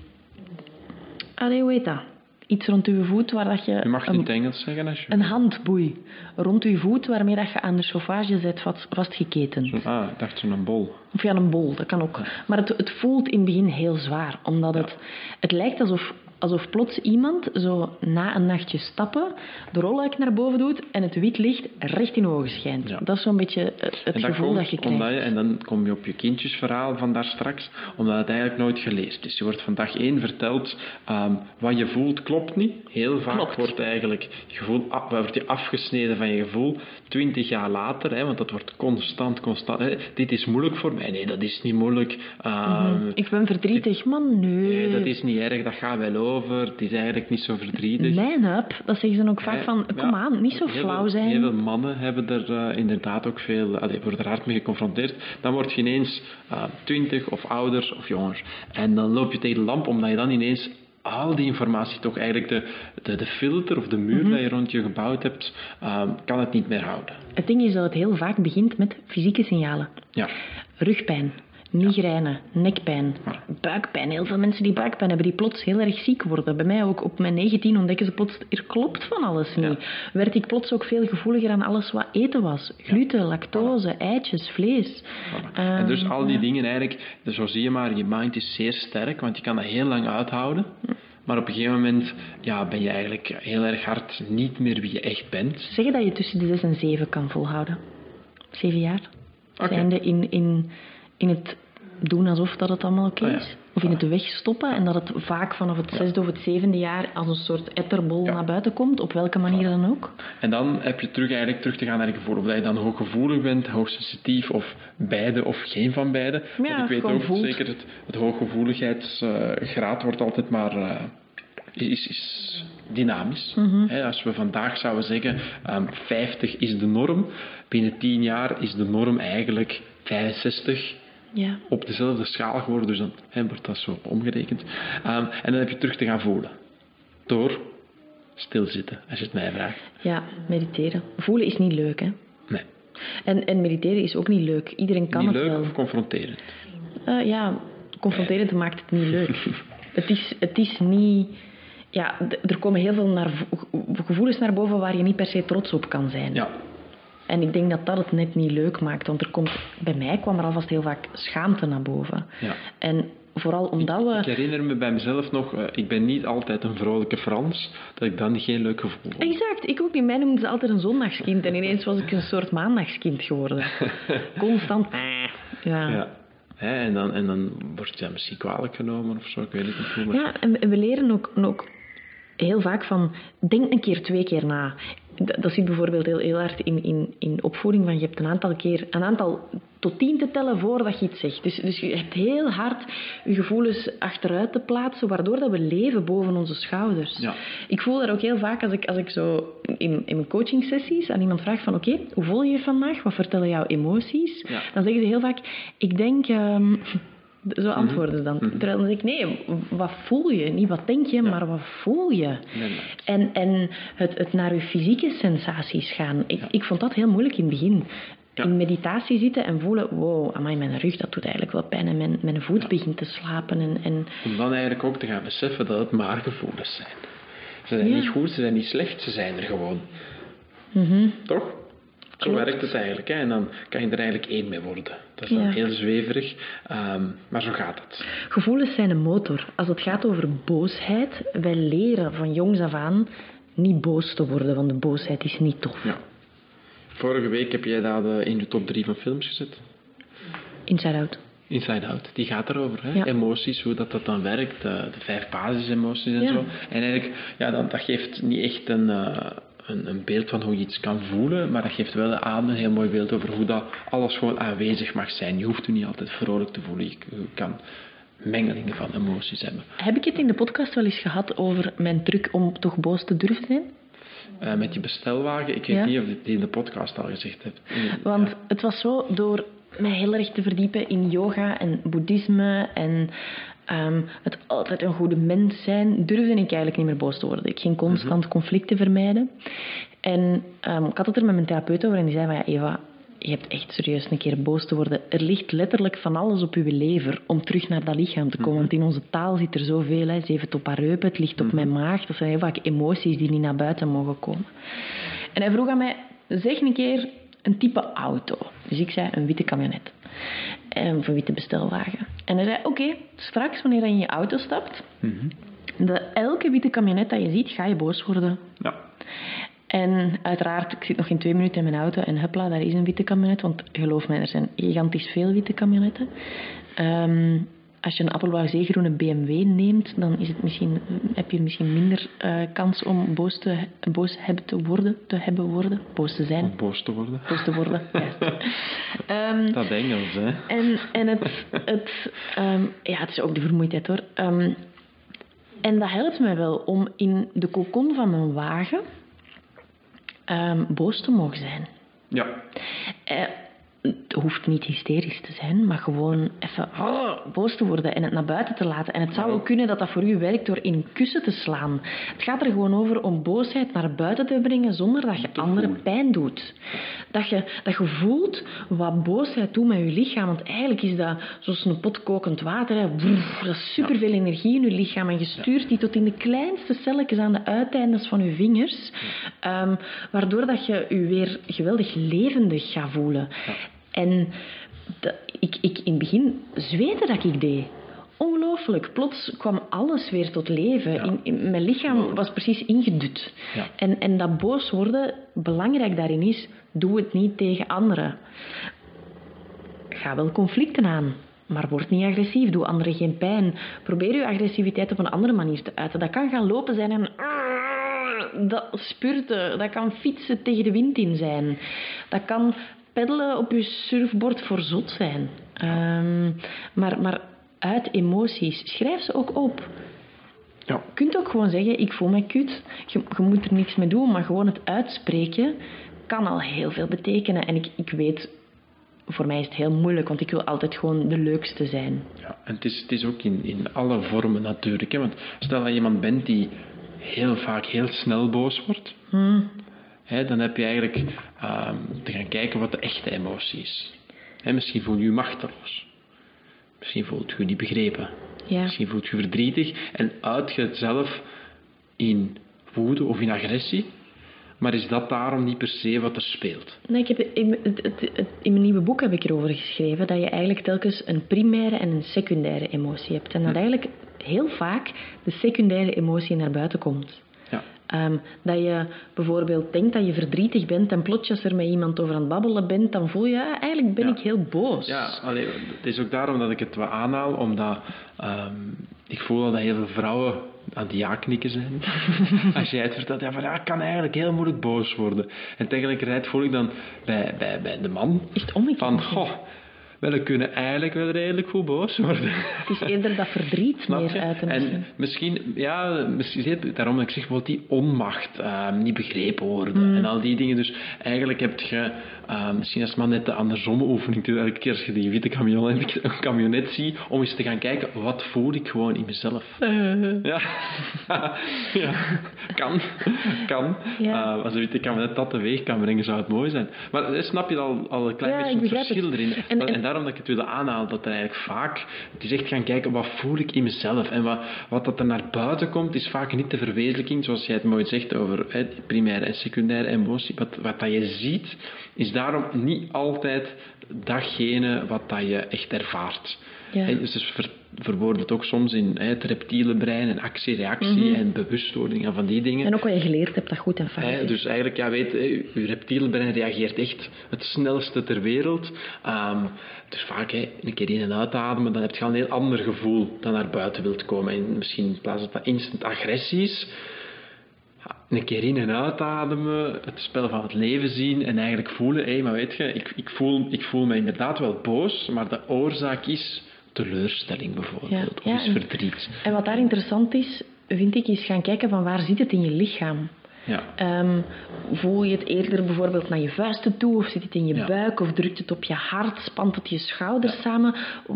Allee, hoe heet dat? Iets rond je voet waar dat je... Je mag het in een, zeggen als je... een handboei rond je voet waarmee dat je aan de chauffage vast, vastgeketend. Ah, ik dacht zo'n bol. Of ja, een bol, dat kan ook. Maar het, het voelt in het begin heel zwaar, omdat het, het lijkt alsof, alsof plots iemand zo na een nachtje stappen de rolluik naar boven doet en het wit licht recht in ogen schijnt. Ja. Dat is zo'n beetje het, het dat gevoel dat je krijgt. je, en dan kom je op je kindjesverhaal van daar straks, omdat het eigenlijk nooit gelezen is. Je wordt van dag één verteld, ehm, wat je voelt klopt niet. Heel vaak Klopt. wordt eigenlijk je gevoel, af- wordt je afgesneden van je gevoel. Twintig jaar later, hè, want dat wordt constant, constant. Hè, dit is moeilijk voor mij. Nee, dat is niet moeilijk. Ehm, Ik ben verdrietig, man, nee. Nee, dat is niet erg, dat gaat wel over. Het is eigenlijk niet zo verdrietig. Man up, dat zeggen ze dan ook vaak van, kom ja, aan, niet zo flauw veel- zijn. Heel veel mannen hebben er eh, inderdaad ook veel, allee, worden er hard mee geconfronteerd. Dan word je ineens eh, twintig of ouder of jonger. En dan loop je tegen de lamp, omdat je dan ineens al die informatie, toch eigenlijk de, de, de filter of de muur Mhm. dat je rond je gebouwd hebt, eh, kan het niet meer houden. Het ding is dat het heel vaak begint met fysieke signalen. Ja. Rugpijn, migraine, nekpijn, buikpijn. Heel veel mensen die buikpijn hebben, die plots heel erg ziek worden. Bij mij ook op mijn 19 ontdekken ze plots, er klopt van alles niet. Werd ik plots ook veel gevoeliger aan alles wat eten was. Gluten, lactose, eitjes, vlees. en dus Ehm, al die ja. dingen eigenlijk, dus zo zie je maar, je mind is zeer sterk, want je kan dat heel lang uithouden. Maar op een gegeven moment ja, ben je eigenlijk heel erg hard niet meer wie je echt bent. Zeggen dat je tussen de 6 en 7 kan volhouden. Zeven jaar. Oké. Zijnde in, in, in het doen alsof dat het allemaal oké Ah, ja. is. Of in het wegstoppen en dat het vaak vanaf het zesde of het zevende jaar als een soort etterbol Ja. naar buiten komt, op welke manier dan ook. En dan heb je terug, eigenlijk terug te gaan naar je gevoel. Of dat je dan hooggevoelig bent, hoogsensitief, of beide, of geen van beide. Ja, Want ik weet ook voelt. zeker, het, het hooggevoeligheidsgraad wordt altijd maar... eh, is, is dynamisch. Mhm. Als we vandaag zouden zeggen, ehm 50 is de norm, binnen 10 jaar is de norm eigenlijk 65 Ja. op dezelfde schaal geworden, dus dan hè, wordt dat zo omgerekend. Ehm, en dan heb je terug te gaan voelen. Door stilzitten, als je het mij vraagt. ja, mediteren. Voelen is niet leuk, hè. Nee. En, en mediteren is ook niet leuk. Iedereen kan niet het leuk wel. of confronterend. Eh, ja, confronterend maakt het niet leuk. [laughs] het, is, het is niet... Ja, er komen heel veel naar, vo- gevoelens naar boven waar je niet per se trots op kan zijn. Ja, En ik denk dat dat het net niet leuk maakt. Want er komt, bij mij kwam er alvast heel vaak schaamte naar boven. Ja. En vooral omdat we... ik herinner me bij mezelf nog, eh, ik ben niet altijd een vrolijke Frans, dat ik dan geen leuk gevoel had. Exact, ik ook niet. Mij noemden ze altijd een zondagskind. En ineens was ik een [laughs] soort maandagskind geworden. Constant... [laughs] Ja. Ja. En, dan, en dan word je misschien kwalijk genomen of zo, ik weet het niet hoe. Ja, en we- we leren ook, ook heel vaak van, denk een keer twee keer na. Dat, dat zit bijvoorbeeld heel, heel hard in, in, in opvoeding, van je hebt een aantal keer, een aantal tot tien te tellen voordat je iets zegt. Dus, dus je hebt heel hard je gevoelens achteruit te plaatsen, waardoor dat we leven boven onze schouders. Ja. Ik voel dat ook heel vaak als ik, als ik zo in, in mijn coachingsessies aan iemand vraag van, oké, hoe voel je je vandaag? Wat vertellen jouw emoties? Ja. Dan zeggen ze heel vaak, ik denk... ehm, zo Mhm. antwoorden ze dan. Terwijl dan zeg ik, nee, wat voel je? Niet wat denk je, maar wat voel je? Inderdaad. En, en het, het naar je fysieke sensaties gaan. Ik, ik vond dat heel moeilijk in het begin. Ja. In meditatie zitten en voelen, wow, amai, mijn rug, dat doet eigenlijk wel pijn. En mijn, mijn voet begint te slapen. En, en Om dan eigenlijk ook te gaan beseffen dat het maar gevoelens zijn. Ze zijn Ja. niet goed, ze zijn niet slecht, ze zijn er gewoon. Toch? Zo werkt het eigenlijk. Hè? En dan kan je er eigenlijk één mee worden. Dat is dan Ja. heel zweverig, ehm, maar zo gaat het. gevoelens zijn een motor. Als het gaat over boosheid, wij leren van jongs af aan niet boos te worden, want de boosheid is niet tof. Ja. Vorige week heb jij dat eh, in de top 3 van films gezet. Inside out. Inside Out, die gaat erover. Hè? Ja. Emoties, hoe dat, dat dan werkt, de, de vijf basisemoties en Ja. zo. En eigenlijk, ja, dat, dat geeft niet echt een, eh, een, een beeld van hoe je iets kan voelen, maar dat geeft wel aan een heel mooi beeld over hoe dat alles gewoon aanwezig mag zijn. Je hoeft je niet altijd vrolijk te voelen. Je, je kan mengelingen van emoties hebben. Heb ik het in de podcast wel eens gehad over mijn truc om toch boos te durven zijn? Uh, met die bestelwagen, ik weet Ja. niet of je het in de podcast al gezegd hebt. Want het was zo, door mij heel erg te verdiepen in yoga en boeddhisme en ehm, het altijd een goede mens zijn, durfde ik eigenlijk niet meer boos te worden. Ik ging constant conflicten vermijden. En ehm, ik had het er met mijn therapeut over en die zei van ja, Eva, je hebt echt serieus een keer boos te worden. Er ligt letterlijk van alles op uw lever om terug naar dat lichaam te komen. Want in onze taal zit er zoveel. Hè. Ze heeft het op haar heupen, het ligt op mijn maag. Dat zijn heel vaak emoties die niet naar buiten mogen komen. En hij vroeg aan mij, zeg een keer een type auto. Dus ik zei een witte camionet. En of een witte bestelwagen. En hij zei, oké, straks wanneer je in je auto stapt, de, elke witte camionet dat je ziet, ga je boos worden. Ja. En uiteraard, ik zit nog in twee minuten in mijn auto en hupla, daar is een witte camionet. Want geloof mij, er zijn gigantisch veel witte camionetten. Ehm, als je een appelblauw zeegroene BMW neemt, dan is het misschien, heb je misschien minder eh, kans om boos, te, boos hebben te worden, te hebben worden, boos te zijn, Om boos te worden. boos te worden. juist. [laughs] Ehm, Dat Engels, hè. en, en het, het, ehm, ja, het is ook de vermoeidheid hoor. Ehm, en dat helpt mij wel om in de kokon van mijn wagen boos te mogen zijn. Ja. Eh, het hoeft niet hysterisch te zijn, maar gewoon even oh, boos te worden en het naar buiten te laten. En het zou ook kunnen dat dat voor u werkt door in een kussen te slaan. Het gaat er gewoon over om boosheid naar buiten te brengen zonder dat je anderen pijn doet. Dat je, dat je voelt wat boosheid doet met je lichaam. Want eigenlijk is dat zoals een pot kokend water. Hè. Brrr, dat is superveel energie in je lichaam. En je stuurt die tot in de kleinste celletjes aan de uiteindes van je vingers. Ehm, waardoor dat je je weer geweldig levendig gaat voelen. En de- ik, ik in het begin zweette dat ik deed. Ongelooflijk. Plots kwam alles weer tot leven. In, in- mijn lichaam was precies ingedut. Ja. En, en dat boos worden, belangrijk daarin is, doe het niet tegen anderen. Ga wel conflicten aan, maar word niet agressief. Doe anderen geen pijn. Probeer je agressiviteit op een andere manier te uiten. Dat kan gaan lopen zijn en dat spurten. Dat kan fietsen tegen de wind in zijn. Dat kan peddelen op je surfboard voor zot zijn. Ehm, maar, maar uit emoties. Schrijf ze ook op. Ja. Je kunt ook gewoon zeggen, ik voel me kut. Je, je moet er niks mee doen, maar gewoon het uitspreken kan al heel veel betekenen. En ik, ik weet, voor mij is het heel moeilijk, want ik wil altijd gewoon de leukste zijn. Ja, en het is, het is ook in, in alle vormen natuurlijk. Hè? Want stel dat je iemand bent die heel vaak heel snel boos wordt, hè, dan heb je eigenlijk ehm, te gaan kijken wat de echte emotie is. Hè, misschien voel je je machteloos. Misschien voelt je je niet begrepen. Ja. Misschien voelt je verdrietig en uit je het zelf in woede of in agressie. Maar is dat daarom niet per se wat er speelt? Nee, ik heb, in, in mijn nieuwe boek heb ik erover geschreven dat je eigenlijk telkens een primaire en een secundaire emotie hebt. En dat eigenlijk heel vaak de secundaire emotie naar buiten komt. Ehm, dat je bijvoorbeeld denkt dat je verdrietig bent en plots als er met iemand over aan het babbelen bent, dan voel je, ah, eigenlijk ben Ja. ik heel boos. Ja, allee, het is ook daarom dat ik het wel aanhaal, omdat ehm, ik voel dat heel veel vrouwen aan het ja-knikken zijn. [laughs] Als jij het vertelt, ja, van, ja, ik kan eigenlijk heel moeilijk boos worden. En tegelijkertijd voel ik dan bij, bij, bij de man Echt omgekeerd. van, goh, we kunnen eigenlijk wel redelijk goed boos worden. Het is eerder dat verdriet Snap meer je? uit te En misschien, ja, misschien daarom dat ik zeg bijvoorbeeld die onmacht, ehm, niet begrepen worden Hmm. en al die dingen. Dus eigenlijk heb je ehm, misschien als man net de andersomme oefening. Elke keer als je die witte camionet, een camionet ziet, om eens te gaan kijken, wat voel ik gewoon in mezelf? Ja, [laughs] ja. kan, kan. Ja. Eh, als een witte camionet dat teweeg kan brengen, zou het mooi zijn. Maar eh, snap je al, al een klein Ja, beetje het verschil erin. En- En, en- daarom dat ik het wilde aanhalen, dat er eigenlijk vaak, het is echt gaan kijken, wat voel ik in mezelf? En wat, wat dat er naar buiten komt, is vaak niet de verwezenlijking, zoals jij het mooi zegt over hè, primaire en secundaire emotie. Wat, wat dat je ziet, is daarom niet altijd datgene wat dat je echt ervaart. Ja. Dus het ver, verwoordt het ook soms in het reptiele brein en actie-reactie en bewustwording en van die dingen. En ook wat je geleerd hebt, dat goed en fout dus eigenlijk, ja, weet, uw reptiele brein reageert echt het snelste ter wereld. Ehm, dus vaak hè, een keer in en uitademen, dan heb je al een heel ander gevoel dat naar buiten wilt komen. En misschien in plaats van dat instant agressie is, ja, een keer in en uitademen, het spel van het leven zien en eigenlijk voelen, hé, maar weet je, ik, ik, voel, ik voel me inderdaad wel boos, maar de oorzaak is teleurstelling bijvoorbeeld, Ja, of is verdriet. En wat daar interessant is, vind ik, is gaan kijken van waar zit het in je lichaam. Ja. Ehm, voel je het eerder bijvoorbeeld naar je vuisten toe, of zit het in je Ja. buik, of drukt het op je hart, spant het je schouders samen?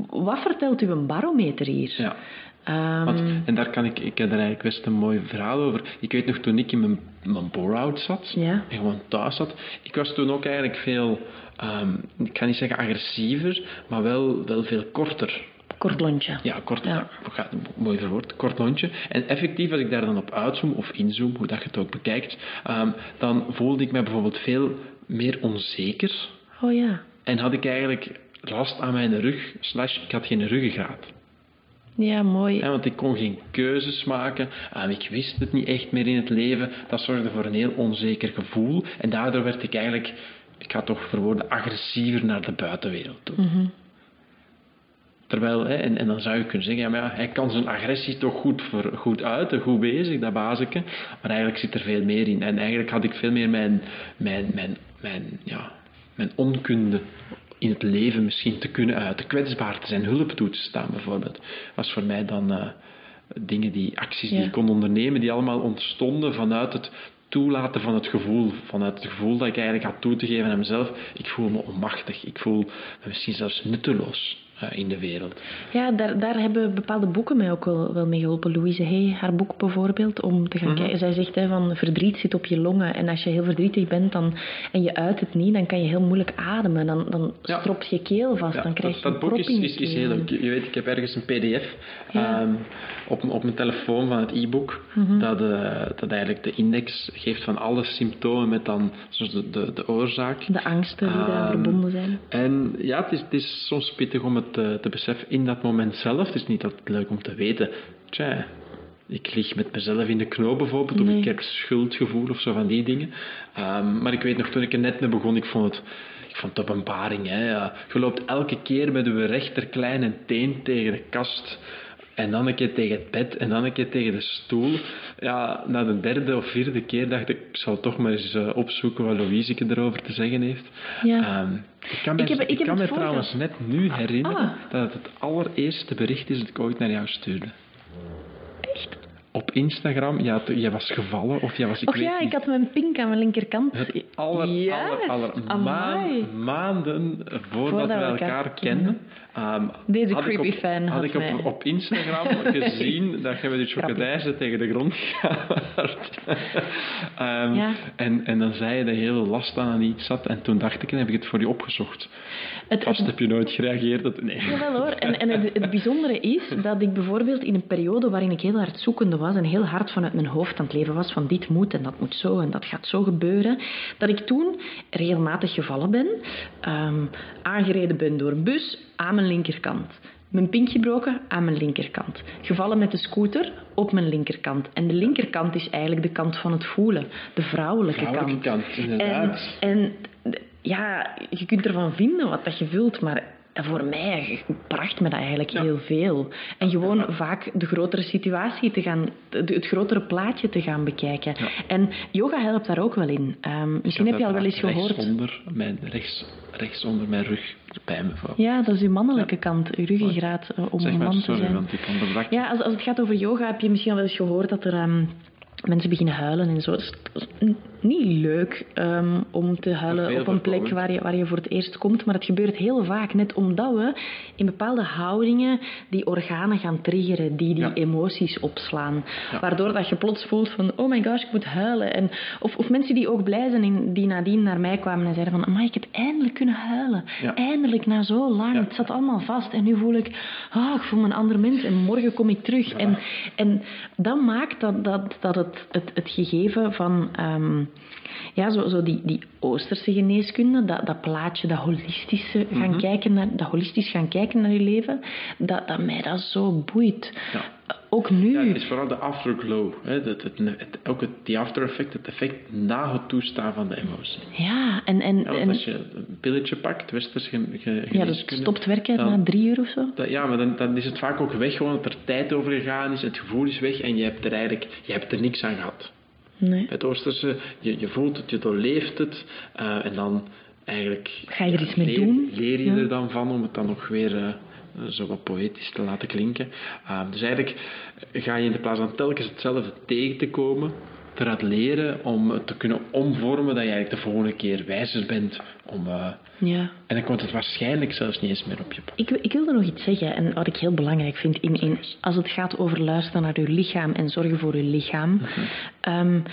Wat vertelt u een barometer hier? ja. Ehm, Want, en daar kan ik, ik heb er eigenlijk best een mooi verhaal over. Ik weet nog toen ik in mijn, mijn bore-out zat, Ja. en gewoon thuis zat, ik was toen ook eigenlijk veel, ehm, ik ga niet zeggen agressiever, maar wel, wel veel korter. kort lontje. Ja, kort, Ja. ja. mooi verwoord, kort lontje. En effectief, als ik daar dan op uitzoom, of inzoom, hoe dat je het ook bekijkt, ehm, dan voelde ik me bijvoorbeeld veel meer onzeker. Oh ja. En had ik eigenlijk last aan mijn rug, slash ik had geen ruggengraat. Ja, mooi. Ja, want ik kon geen keuzes maken. Ehm, ik wist het niet echt meer in het leven. Dat zorgde voor een heel onzeker gevoel. En daardoor werd ik eigenlijk, ik ga toch verwoorden, agressiever naar de buitenwereld toe. Terwijl, hè, en, en dan zou je kunnen zeggen, ja, maar ja, hij kan zijn agressie toch goed, voor, goed uiten, goed bezig, dat bazeke. Maar eigenlijk zit er veel meer in. En eigenlijk had ik veel meer mijn, mijn, mijn, mijn, ja, mijn onkunde in het leven misschien te kunnen uiten. Kwetsbaar te zijn, hulp toe te staan bijvoorbeeld. Was voor mij dan eh, dingen die, acties die ik kon ondernemen, die allemaal ontstonden vanuit het toelaten van het gevoel. Vanuit het gevoel dat ik eigenlijk had toe te geven aan mezelf. Ik voel me onmachtig. Ik voel me misschien zelfs nutteloos in de wereld. Ja, daar, daar hebben bepaalde boeken mij ook wel, wel mee geholpen. Louise Hay, haar boek bijvoorbeeld, om te gaan kijken. Zij zegt hè, van verdriet zit op je longen. En als je heel verdrietig bent dan, en je uit het niet, dan kan je heel moeilijk ademen. Dan, dan Ja. strop je keel vast. Ja, dan krijg dat, je dat boek is, is, is heel leuk. Je weet, ik heb ergens een pdf Ja. ehm, op, op mijn telefoon van het e-book Mhm. dat, eh, dat eigenlijk de index geeft van alle symptomen met dan zoals de, de, de oorzaak. De angsten die daar Ehm, verbonden zijn. En ja, het is, het is soms pittig om het te, te beseffen in dat moment zelf. Het is niet altijd leuk om te weten. Tja, ik lig met mezelf in de knoop bijvoorbeeld, Nee. of ik heb schuldgevoel of zo van die dingen. Ehm, maar ik weet nog, toen ik er net mee begon, ik vond het, ik vond het openbaring. Hè. Je loopt elke keer met rechter kleine teen tegen de kast. En dan een keer tegen het bed en dan een keer tegen de stoel. Ja, na de derde of vierde keer dacht ik, ik zal toch maar eens eh, opzoeken wat Louise erover te zeggen heeft. Ja. Ehm, ik kan me, Ik heb- ik kan me trouwens net nu herinneren Ah. dat het het allereerste bericht is dat ik ooit naar jou stuurde. Echt? Op Instagram, ja, jij was gevallen of jij was... Ik Och weet ja, niet, ik had mijn pink aan mijn linkerkant. het aller, Yes, aller, aller amai. maan- maanden voordat, Voordat we elkaar, elkaar kenden. ehm, Deze had ik creepy op, fan had had ik op, op Instagram [laughs] gezien dat je met je chocodijzen tegen de grond gaat. Ehm, Ja. en, en dan zei je dat je heel last aan iets had. En toen dacht ik, en heb ik het voor je opgezocht. Het, Vast heb je nooit gereageerd. Dat, nee. Jawel hoor. En, en het, het bijzondere is dat ik bijvoorbeeld in een periode waarin ik heel hard zoekende was en heel hard vanuit mijn hoofd aan het leven was van dit moet en dat moet zo en dat gaat zo gebeuren, dat ik toen regelmatig gevallen ben, ehm, aangereden ben door een bus aan mijn linkerkant. Mijn pink gebroken aan mijn linkerkant. Gevallen met de scooter op mijn linkerkant. En de linkerkant is eigenlijk de kant van het voelen. De vrouwelijke, Vrouwelijke kant, inderdaad. En, ja, je kunt ervan vinden wat dat je vult, maar voor mij bracht me dat eigenlijk Ja. heel veel. En gewoon vaak de grotere situatie te gaan, het grotere plaatje te gaan bekijken. En yoga helpt daar ook wel in. Ehm, misschien heb je al wel eens gehoord. Rechtsonder mijn, rechts, rechtsonder mijn rug, bij me. Ja, dat is uw mannelijke kant, uw ruggengraat, eh, om zeg maar, man te sorry, zijn. want ik. Ja, als, als het gaat over yoga, heb je misschien al wel eens gehoord dat er ehm, mensen beginnen huilen en zo. Is, n- niet leuk ehm, om te huilen op een plek waar je, waar je voor het eerst komt, maar het gebeurt heel vaak net omdat we in bepaalde houdingen die organen gaan triggeren, die die Ja. emoties opslaan. Ja. Waardoor dat je plots voelt van, oh my gosh, ik moet huilen. En, of, of mensen die ook blij zijn, die nadien naar mij kwamen en zeiden van, maar ik heb eindelijk kunnen huilen. Ja. Eindelijk, na zo lang. Het zat allemaal vast. En nu voel ik, ah, ik voel me een ander mens. En morgen kom ik terug. En, en dat maakt dat, dat, dat het, het, het gegeven van... ehm, ja, zo, zo die, die Oosterse geneeskunde, dat, dat plaatje, dat holistische gaan Mhm. kijken naar, dat holistisch gaan kijken naar je leven, dat, dat mij dat zo boeit. Ja. Ook nu. Ja, het is vooral de afterglow. Hè? Het, het, het, ook het die after effect, het effect na het toestaan van de emotie. Ja, en, en, Ja, en als je een pilletje pakt, westers ge, ge, ja, dat geneeskunde, stopt werken dan- na drie uur of zo. dat- ja, maar dan, dan is het vaak ook weg, gewoon dat er tijd over gegaan is, het gevoel is weg en je hebt er eigenlijk je hebt er niks aan gehad. Nee. Het Oosterse, je, je voelt het, je doorleeft het eh, en dan eigenlijk... Ga je er iets mee leer, doen? Leer je Ja. er dan van om het dan nog weer eh, zo wat poëtisch te laten klinken. Uh, dus eigenlijk ga je in de plaats van telkens hetzelfde tegen te komen, eruit leren om te kunnen omvormen dat je eigenlijk de volgende keer wijzer bent. Om, uh, ja. En dan komt het waarschijnlijk zelfs niet eens meer op je pad. Ik, ik wilde nog iets zeggen, en wat ik heel belangrijk vind, in, in, als het gaat over luisteren naar uw lichaam en zorgen voor uw lichaam. Mhm. um,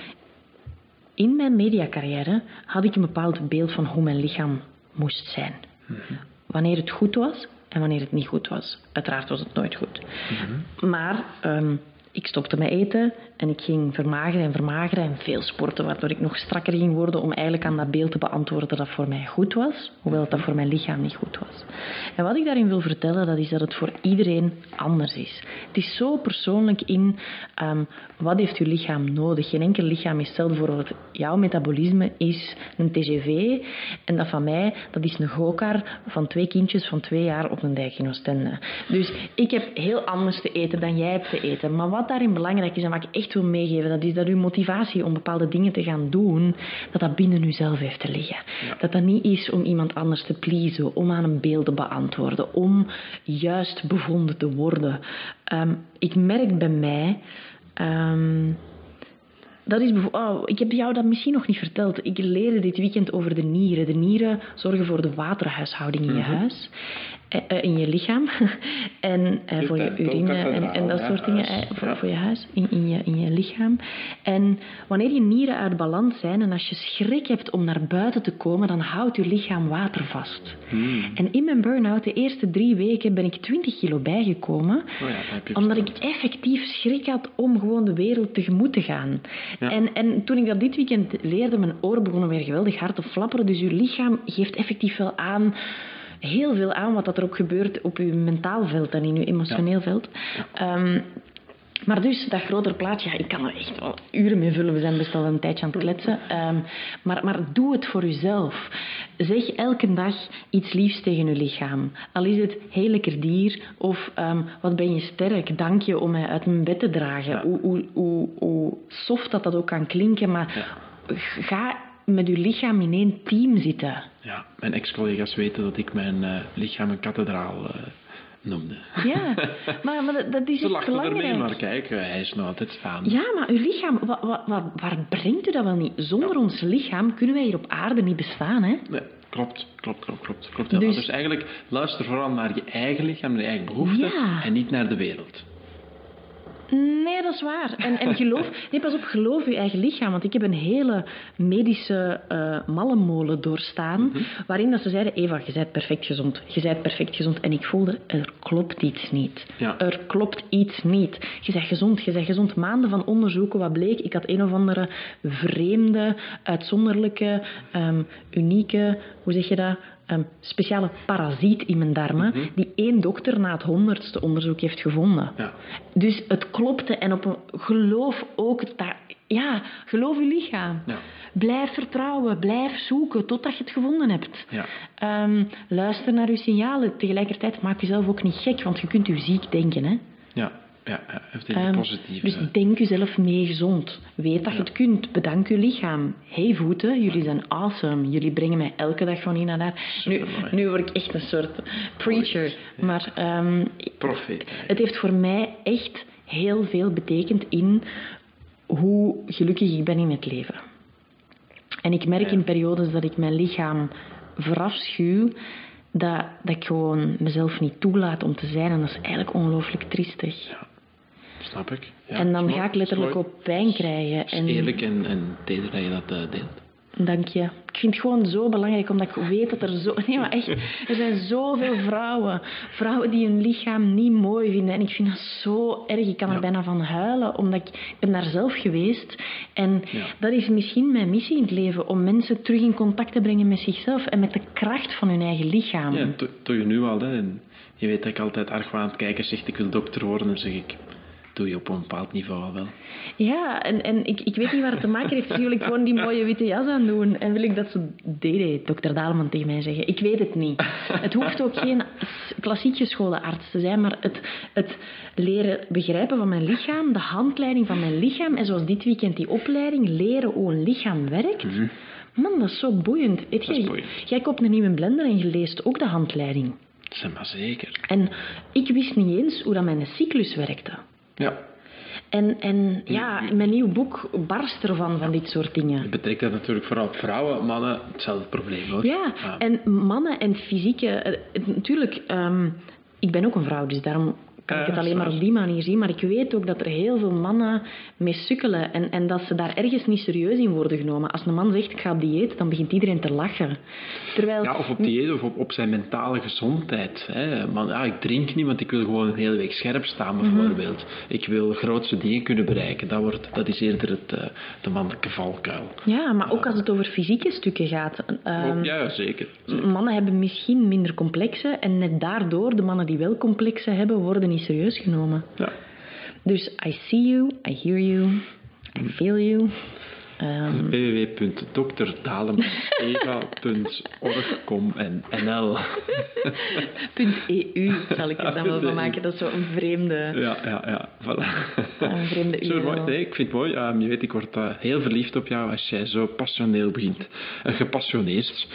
in mijn mediacarrière had ik een bepaald beeld van hoe mijn lichaam moest zijn. Mhm. Wanneer het goed was en wanneer het niet goed was. Uiteraard was het nooit goed. Mhm. Maar um, ik stopte met eten en ik ging vermageren en vermageren en veel sporten, waardoor ik nog strakker ging worden om eigenlijk aan dat beeld te beantwoorden dat voor mij goed was, hoewel dat voor mijn lichaam niet goed was. En wat ik daarin wil vertellen, dat is dat het voor iedereen anders is. Het is zo persoonlijk in um, wat heeft uw lichaam nodig. Geen enkel lichaam is hetzelfde voor het, jouw metabolisme is een TGV en dat van mij, dat is een gokar van twee kindjes van twee jaar op een dijk in Oostende. Dus ik heb heel anders te eten dan jij hebt te eten. Maar wat daarin belangrijk is en wat ik echt wil meegeven, dat is dat uw motivatie om bepaalde dingen te gaan doen, dat dat binnen uzelf heeft te liggen. Ja. Dat dat niet is om iemand anders te pleasen, om aan een beeld te beantwoorden, om juist bevonden te worden. Um, ik merk bij mij. Um, dat is oh, ik heb jou dat misschien nog niet verteld. Ik leerde dit weekend over de nieren. De nieren zorgen voor de waterhuishouding in je Mhm. huis, in je lichaam [laughs] en eh, voor je urine en, en dat soort dingen eh, voor, Ja. voor je huis, in, in, je, in je lichaam. En wanneer je nieren uit balans zijn en als je schrik hebt om naar buiten te komen, dan houdt je lichaam water vast. Hmm. En in mijn burn-out, de eerste drie weken, ben ik 20 kilo bijgekomen. Oh ja, je omdat ik effectief schrik had om gewoon de wereld tegemoet te gaan. En, en toen ik dat dit weekend leerde, mijn oren begonnen weer geweldig hard te flapperen. Dus uw lichaam geeft effectief wel aan, heel veel aan wat dat er ook gebeurt op uw mentaal veld en in uw emotioneel veld. Ehm, maar dus, dat grotere plaatje, ja, ik kan er echt wel uren mee vullen. We zijn best al een tijdje aan het kletsen. Ehm, maar, maar doe het voor uzelf. Zeg elke dag iets liefs tegen uw lichaam. Al is het heel lekker dier of ehm, wat ben je sterk, dank je om mij uit mijn bed te dragen. Ja. Hoe, hoe, hoe, hoe soft dat dat ook kan klinken, maar ga met uw lichaam in één team zitten. Ja, mijn ex-collega's weten dat ik mijn eh, lichaam een kathedraal eh, noemde. Ja, [laughs] maar, maar dat, dat is Ze lachten ermee, maar kijk, eh, hij is nog altijd staan. Ja, maar uw lichaam, wa- wa- wa- waar brengt u dat wel niet? Zonder ons lichaam kunnen wij hier op aarde niet bestaan, hè? Nee, klopt, klopt, klopt, klopt. klopt. Dus- Dus... eigenlijk luister vooral naar je eigen lichaam, naar je eigen behoeften Ja. en niet naar de wereld. Nee, dat is waar. En, en geloof, [laughs] nee, pas op, geloof uw eigen lichaam. Want ik heb een hele medische uh, mallenmolen doorstaan. Mhm. Waarin dat ze zeiden: Eva, je bent perfect gezond. Je bent perfect gezond. En ik voelde: er klopt iets niet. Ja. Er klopt iets niet. Je bent gezond, je bent gezond. Maanden van onderzoeken, wat bleek? Ik had een of andere vreemde, uitzonderlijke, um, unieke, hoe zeg je dat? Um, speciale parasiet in mijn darmen, Mhm. die één dokter na het honderdste onderzoek heeft gevonden. Ja. Dus het klopte en op een geloof ook dat, ja, geloof je lichaam. Ja. Blijf vertrouwen, blijf zoeken totdat je het gevonden hebt. Ja. Um, luister naar je signalen. Tegelijkertijd maak jezelf ook niet gek, want je kunt je ziek denken. Hè? Ja, ja, heeft een Um, positief. dus denk jezelf mee gezond. Weet dat je het kunt. Bedank je lichaam. Hey voeten, jullie zijn awesome. Jullie brengen mij elke dag van hier naar daar. Nu, nu word ik echt een soort preacher. Maar um, Profeet. het heeft voor mij echt heel veel betekend in hoe gelukkig ik ben in het leven. En ik merk Ja. in periodes dat ik mijn lichaam verafschuw, dat, dat ik gewoon mezelf niet toelaat om te zijn. En dat is eigenlijk ongelooflijk triestig. Ja, snap ik. Ja, en dan ga ik letterlijk op pijn krijgen. Het is En eerlijk en, en teder dat je dat eh, deelt. Dank je. Ik vind het gewoon zo belangrijk, omdat ik weet dat er zo... [laughs] Nee, maar echt, er zijn zoveel vrouwen. Vrouwen die hun lichaam niet mooi vinden. En ik vind dat zo erg. Ik kan er Ja. bijna van huilen, omdat ik, ik ben daar zelf geweest. En Ja. dat is misschien mijn missie in het leven, om mensen terug in contact te brengen met zichzelf en met de kracht van hun eigen lichaam. Ja, doe je nu al. Hè. En je weet dat ik altijd arg aan het kijken zeg ik wil dokter worden. Dan zeg ik, doe je op een bepaald niveau al wel. Ja, en, en ik, ik weet niet waar het te maken heeft. Wil ik gewoon die mooie witte jas aan doen. En wil ik dat ze deed, dokter Daleman tegen mij zeggen. Ik weet het niet. Het hoeft ook geen klassieke scholenarts te zijn, maar het, het leren begrijpen van mijn lichaam, de handleiding van mijn lichaam. En zoals dit weekend die opleiding, leren hoe een lichaam werkt. Man, dat is zo boeiend. Weet Dat boeiend. Jij koopt een nieuwe blender en je leest ook de handleiding. Zeg maar zeker. En ik wist niet eens hoe dat mijn cyclus werkte. Ja. En, en ja, in mijn nieuw boek barst ervan, van dit soort dingen. Je betrekt dat natuurlijk vooral op vrouwen, mannen, hetzelfde probleem hoor. Ja, en mannen en fysieke... eh, Natuurlijk, ehm, ik ben ook een vrouw, dus daarom kan ik het alleen maar op die manier zien. Maar ik weet ook dat er heel veel mannen mee sukkelen en, en dat ze daar ergens niet serieus in worden genomen. Als een man zegt, ik ga op dieet, dan begint iedereen te lachen. Terwijl... Ja, of op dieet of op, op zijn mentale gezondheid. Hè. Man, ja, ik drink niet, want ik wil gewoon een hele week scherp staan, Mhm. bijvoorbeeld. Ik wil grootste dingen kunnen bereiken. Dat, wordt, dat is eerder het, eh, de mannelijke valkuil. Ja, maar ook als het over fysieke stukken gaat. Ook- ja, ja, zeker. Mannen hebben misschien minder complexen en net daardoor, de mannen die wel complexen hebben, worden niet serieus genomen. Ja. Dus I see you, I hear you, I feel you. Ehm, [laughs] www.dokterdalemaneva.org.com.nl [laughs] .eu zal ik er dan wel van maken. Dat is zo een vreemde, Ja, ja, ja. Voilà. een vreemde [laughs] Zo, mooi. Nee, ik vind het mooi. Ehm, je weet, ik word eh, heel verliefd op jou als jij zo passioneel begint. Uh, gepassioneerd,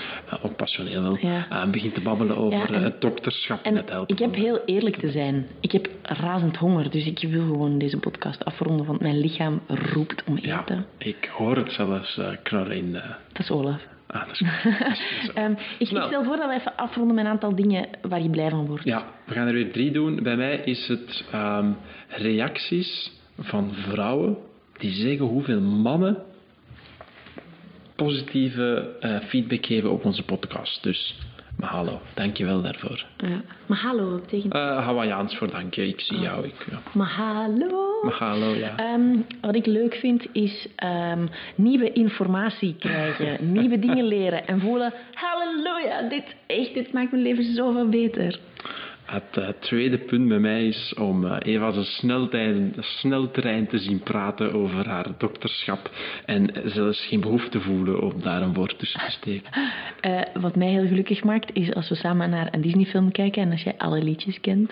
ook passioneel wel, Ja. eh, begint te babbelen over Ja, en- het dokterschap en, En het helpen. ik heb heel eerlijk te zijn. Ik heb razend honger, dus ik wil gewoon deze podcast afronden, want mijn lichaam roept om Ja, eten. ik hoor het zelfs knorren in... eh, Dat is Olaf. ah, dat is goed. [laughs] Dat is- dat is- Ehm, ik stel voor dat we even afronden met een aantal dingen waar je blij van wordt. Ja, we gaan er weer drie doen. Bij mij is het ehm, reacties van vrouwen die zeggen hoeveel mannen positieve eh, feedback geven op onze podcast. Dus, maar hallo, dankjewel daarvoor. Ja. Maar hallo, betekent... Eh Hawaiiaans voor dank je, ik zie jou. Ik, ja. Maar hallo, ja. Ehm, wat ik leuk vind is ehm, nieuwe informatie krijgen, [laughs] nieuwe dingen leren en voelen, halleluja, dit, echt, dit maakt mijn leven zoveel beter. Het eh, tweede punt bij mij is om eh, Eva zijn sneltrein, sneltrein te zien praten over haar dokterschap en zelfs geen behoefte voelen om daar een woord tussen te steken. [laughs] Eh, wat mij heel gelukkig maakt is als we samen naar een Disney-film kijken en als jij alle liedjes kent.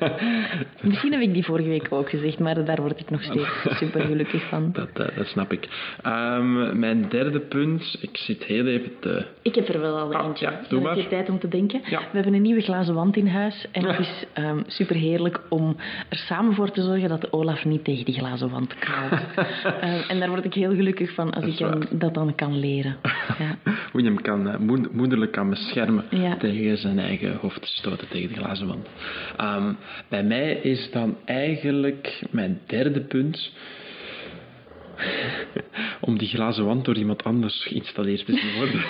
[laughs] Misschien heb ik die vorige week ook gezegd, maar daar word ik nog steeds [laughs] super gelukkig van. Dat, dat snap ik. Ehm, mijn derde punt, ik zit heel even te... Ik heb er wel al Ah, eentje. ja, doe maar. tijd om te denken. Ja. We hebben een nieuwe glazen wand in huis. En het is ehm super heerlijk om er samen voor te zorgen dat Olaf niet tegen die glazen wand knalt. [laughs] Ehm, en daar word ik heel gelukkig van als Dat ik hem dat dan kan leren. Ja. [laughs] Hoe je hem kan, eh, moed- moederlijk kan beschermen Ja. tegen zijn eigen hoofd te stoten tegen de glazen wand. Ehm, bij mij is dan eigenlijk mijn derde punt [laughs] om die glazen wand door iemand anders geïnstalleerd te zien worden.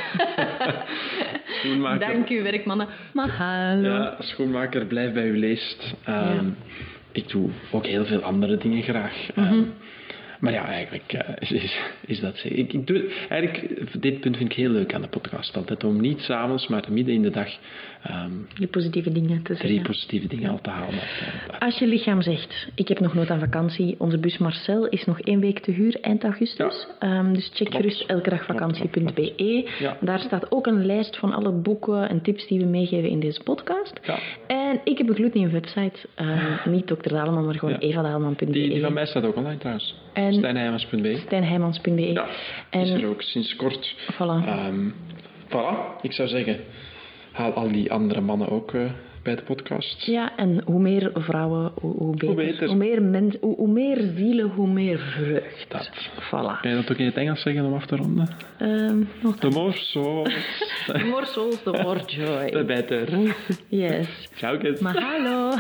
Schoenmaker, Dank u, werkmannen. Maar hallo. Ja, schoenmaker, blijf bij uw leest. Ehm, Ja. Ik doe ook heel veel andere dingen graag. Mhm. Ehm, maar ja, eigenlijk eh, [laughs] is, is dat. Ik, ik doe, eigenlijk, dit punt vind ik heel leuk aan de podcast altijd. Om niet s'avonds, maar midden in de dag Die positieve dingen te drie zeggen. positieve dingen al te halen. Als je lichaam zegt, ik heb nog nooit aan vakantie, onze bus Marcel is nog één week te huur eind augustus. Ehm, dus check Klopt. gerust elkedagvakantie.be. Ja. Daar staat ook een lijst van alle boeken en tips die we meegeven in deze podcast. Ja. En ik heb een gloednieuwe website. Ehm, [laughs] niet Dr. Daleman, maar gewoon Ja. evadaleman.be. Die, die van mij staat ook online trouwens. En- Stijnheimers.be. Stijnheijmans.be. Ja, is er En ook sinds kort. voilà. Ehm, voilà, ik zou zeggen, haal al die andere mannen ook eh, bij de podcast. Ja, en hoe meer vrouwen, hoe, hoe beter. beter. Hoe meer, mens, hoe, hoe meer zielen, hoe meer vreugd. Dat. Voilà. Kan je dat ook in het Engels zeggen om af te ronden? Ehm, nog De morso. more souls, [laughs] the more joy. De beter. Yes. Ciao, kids. Maar hallo. [laughs]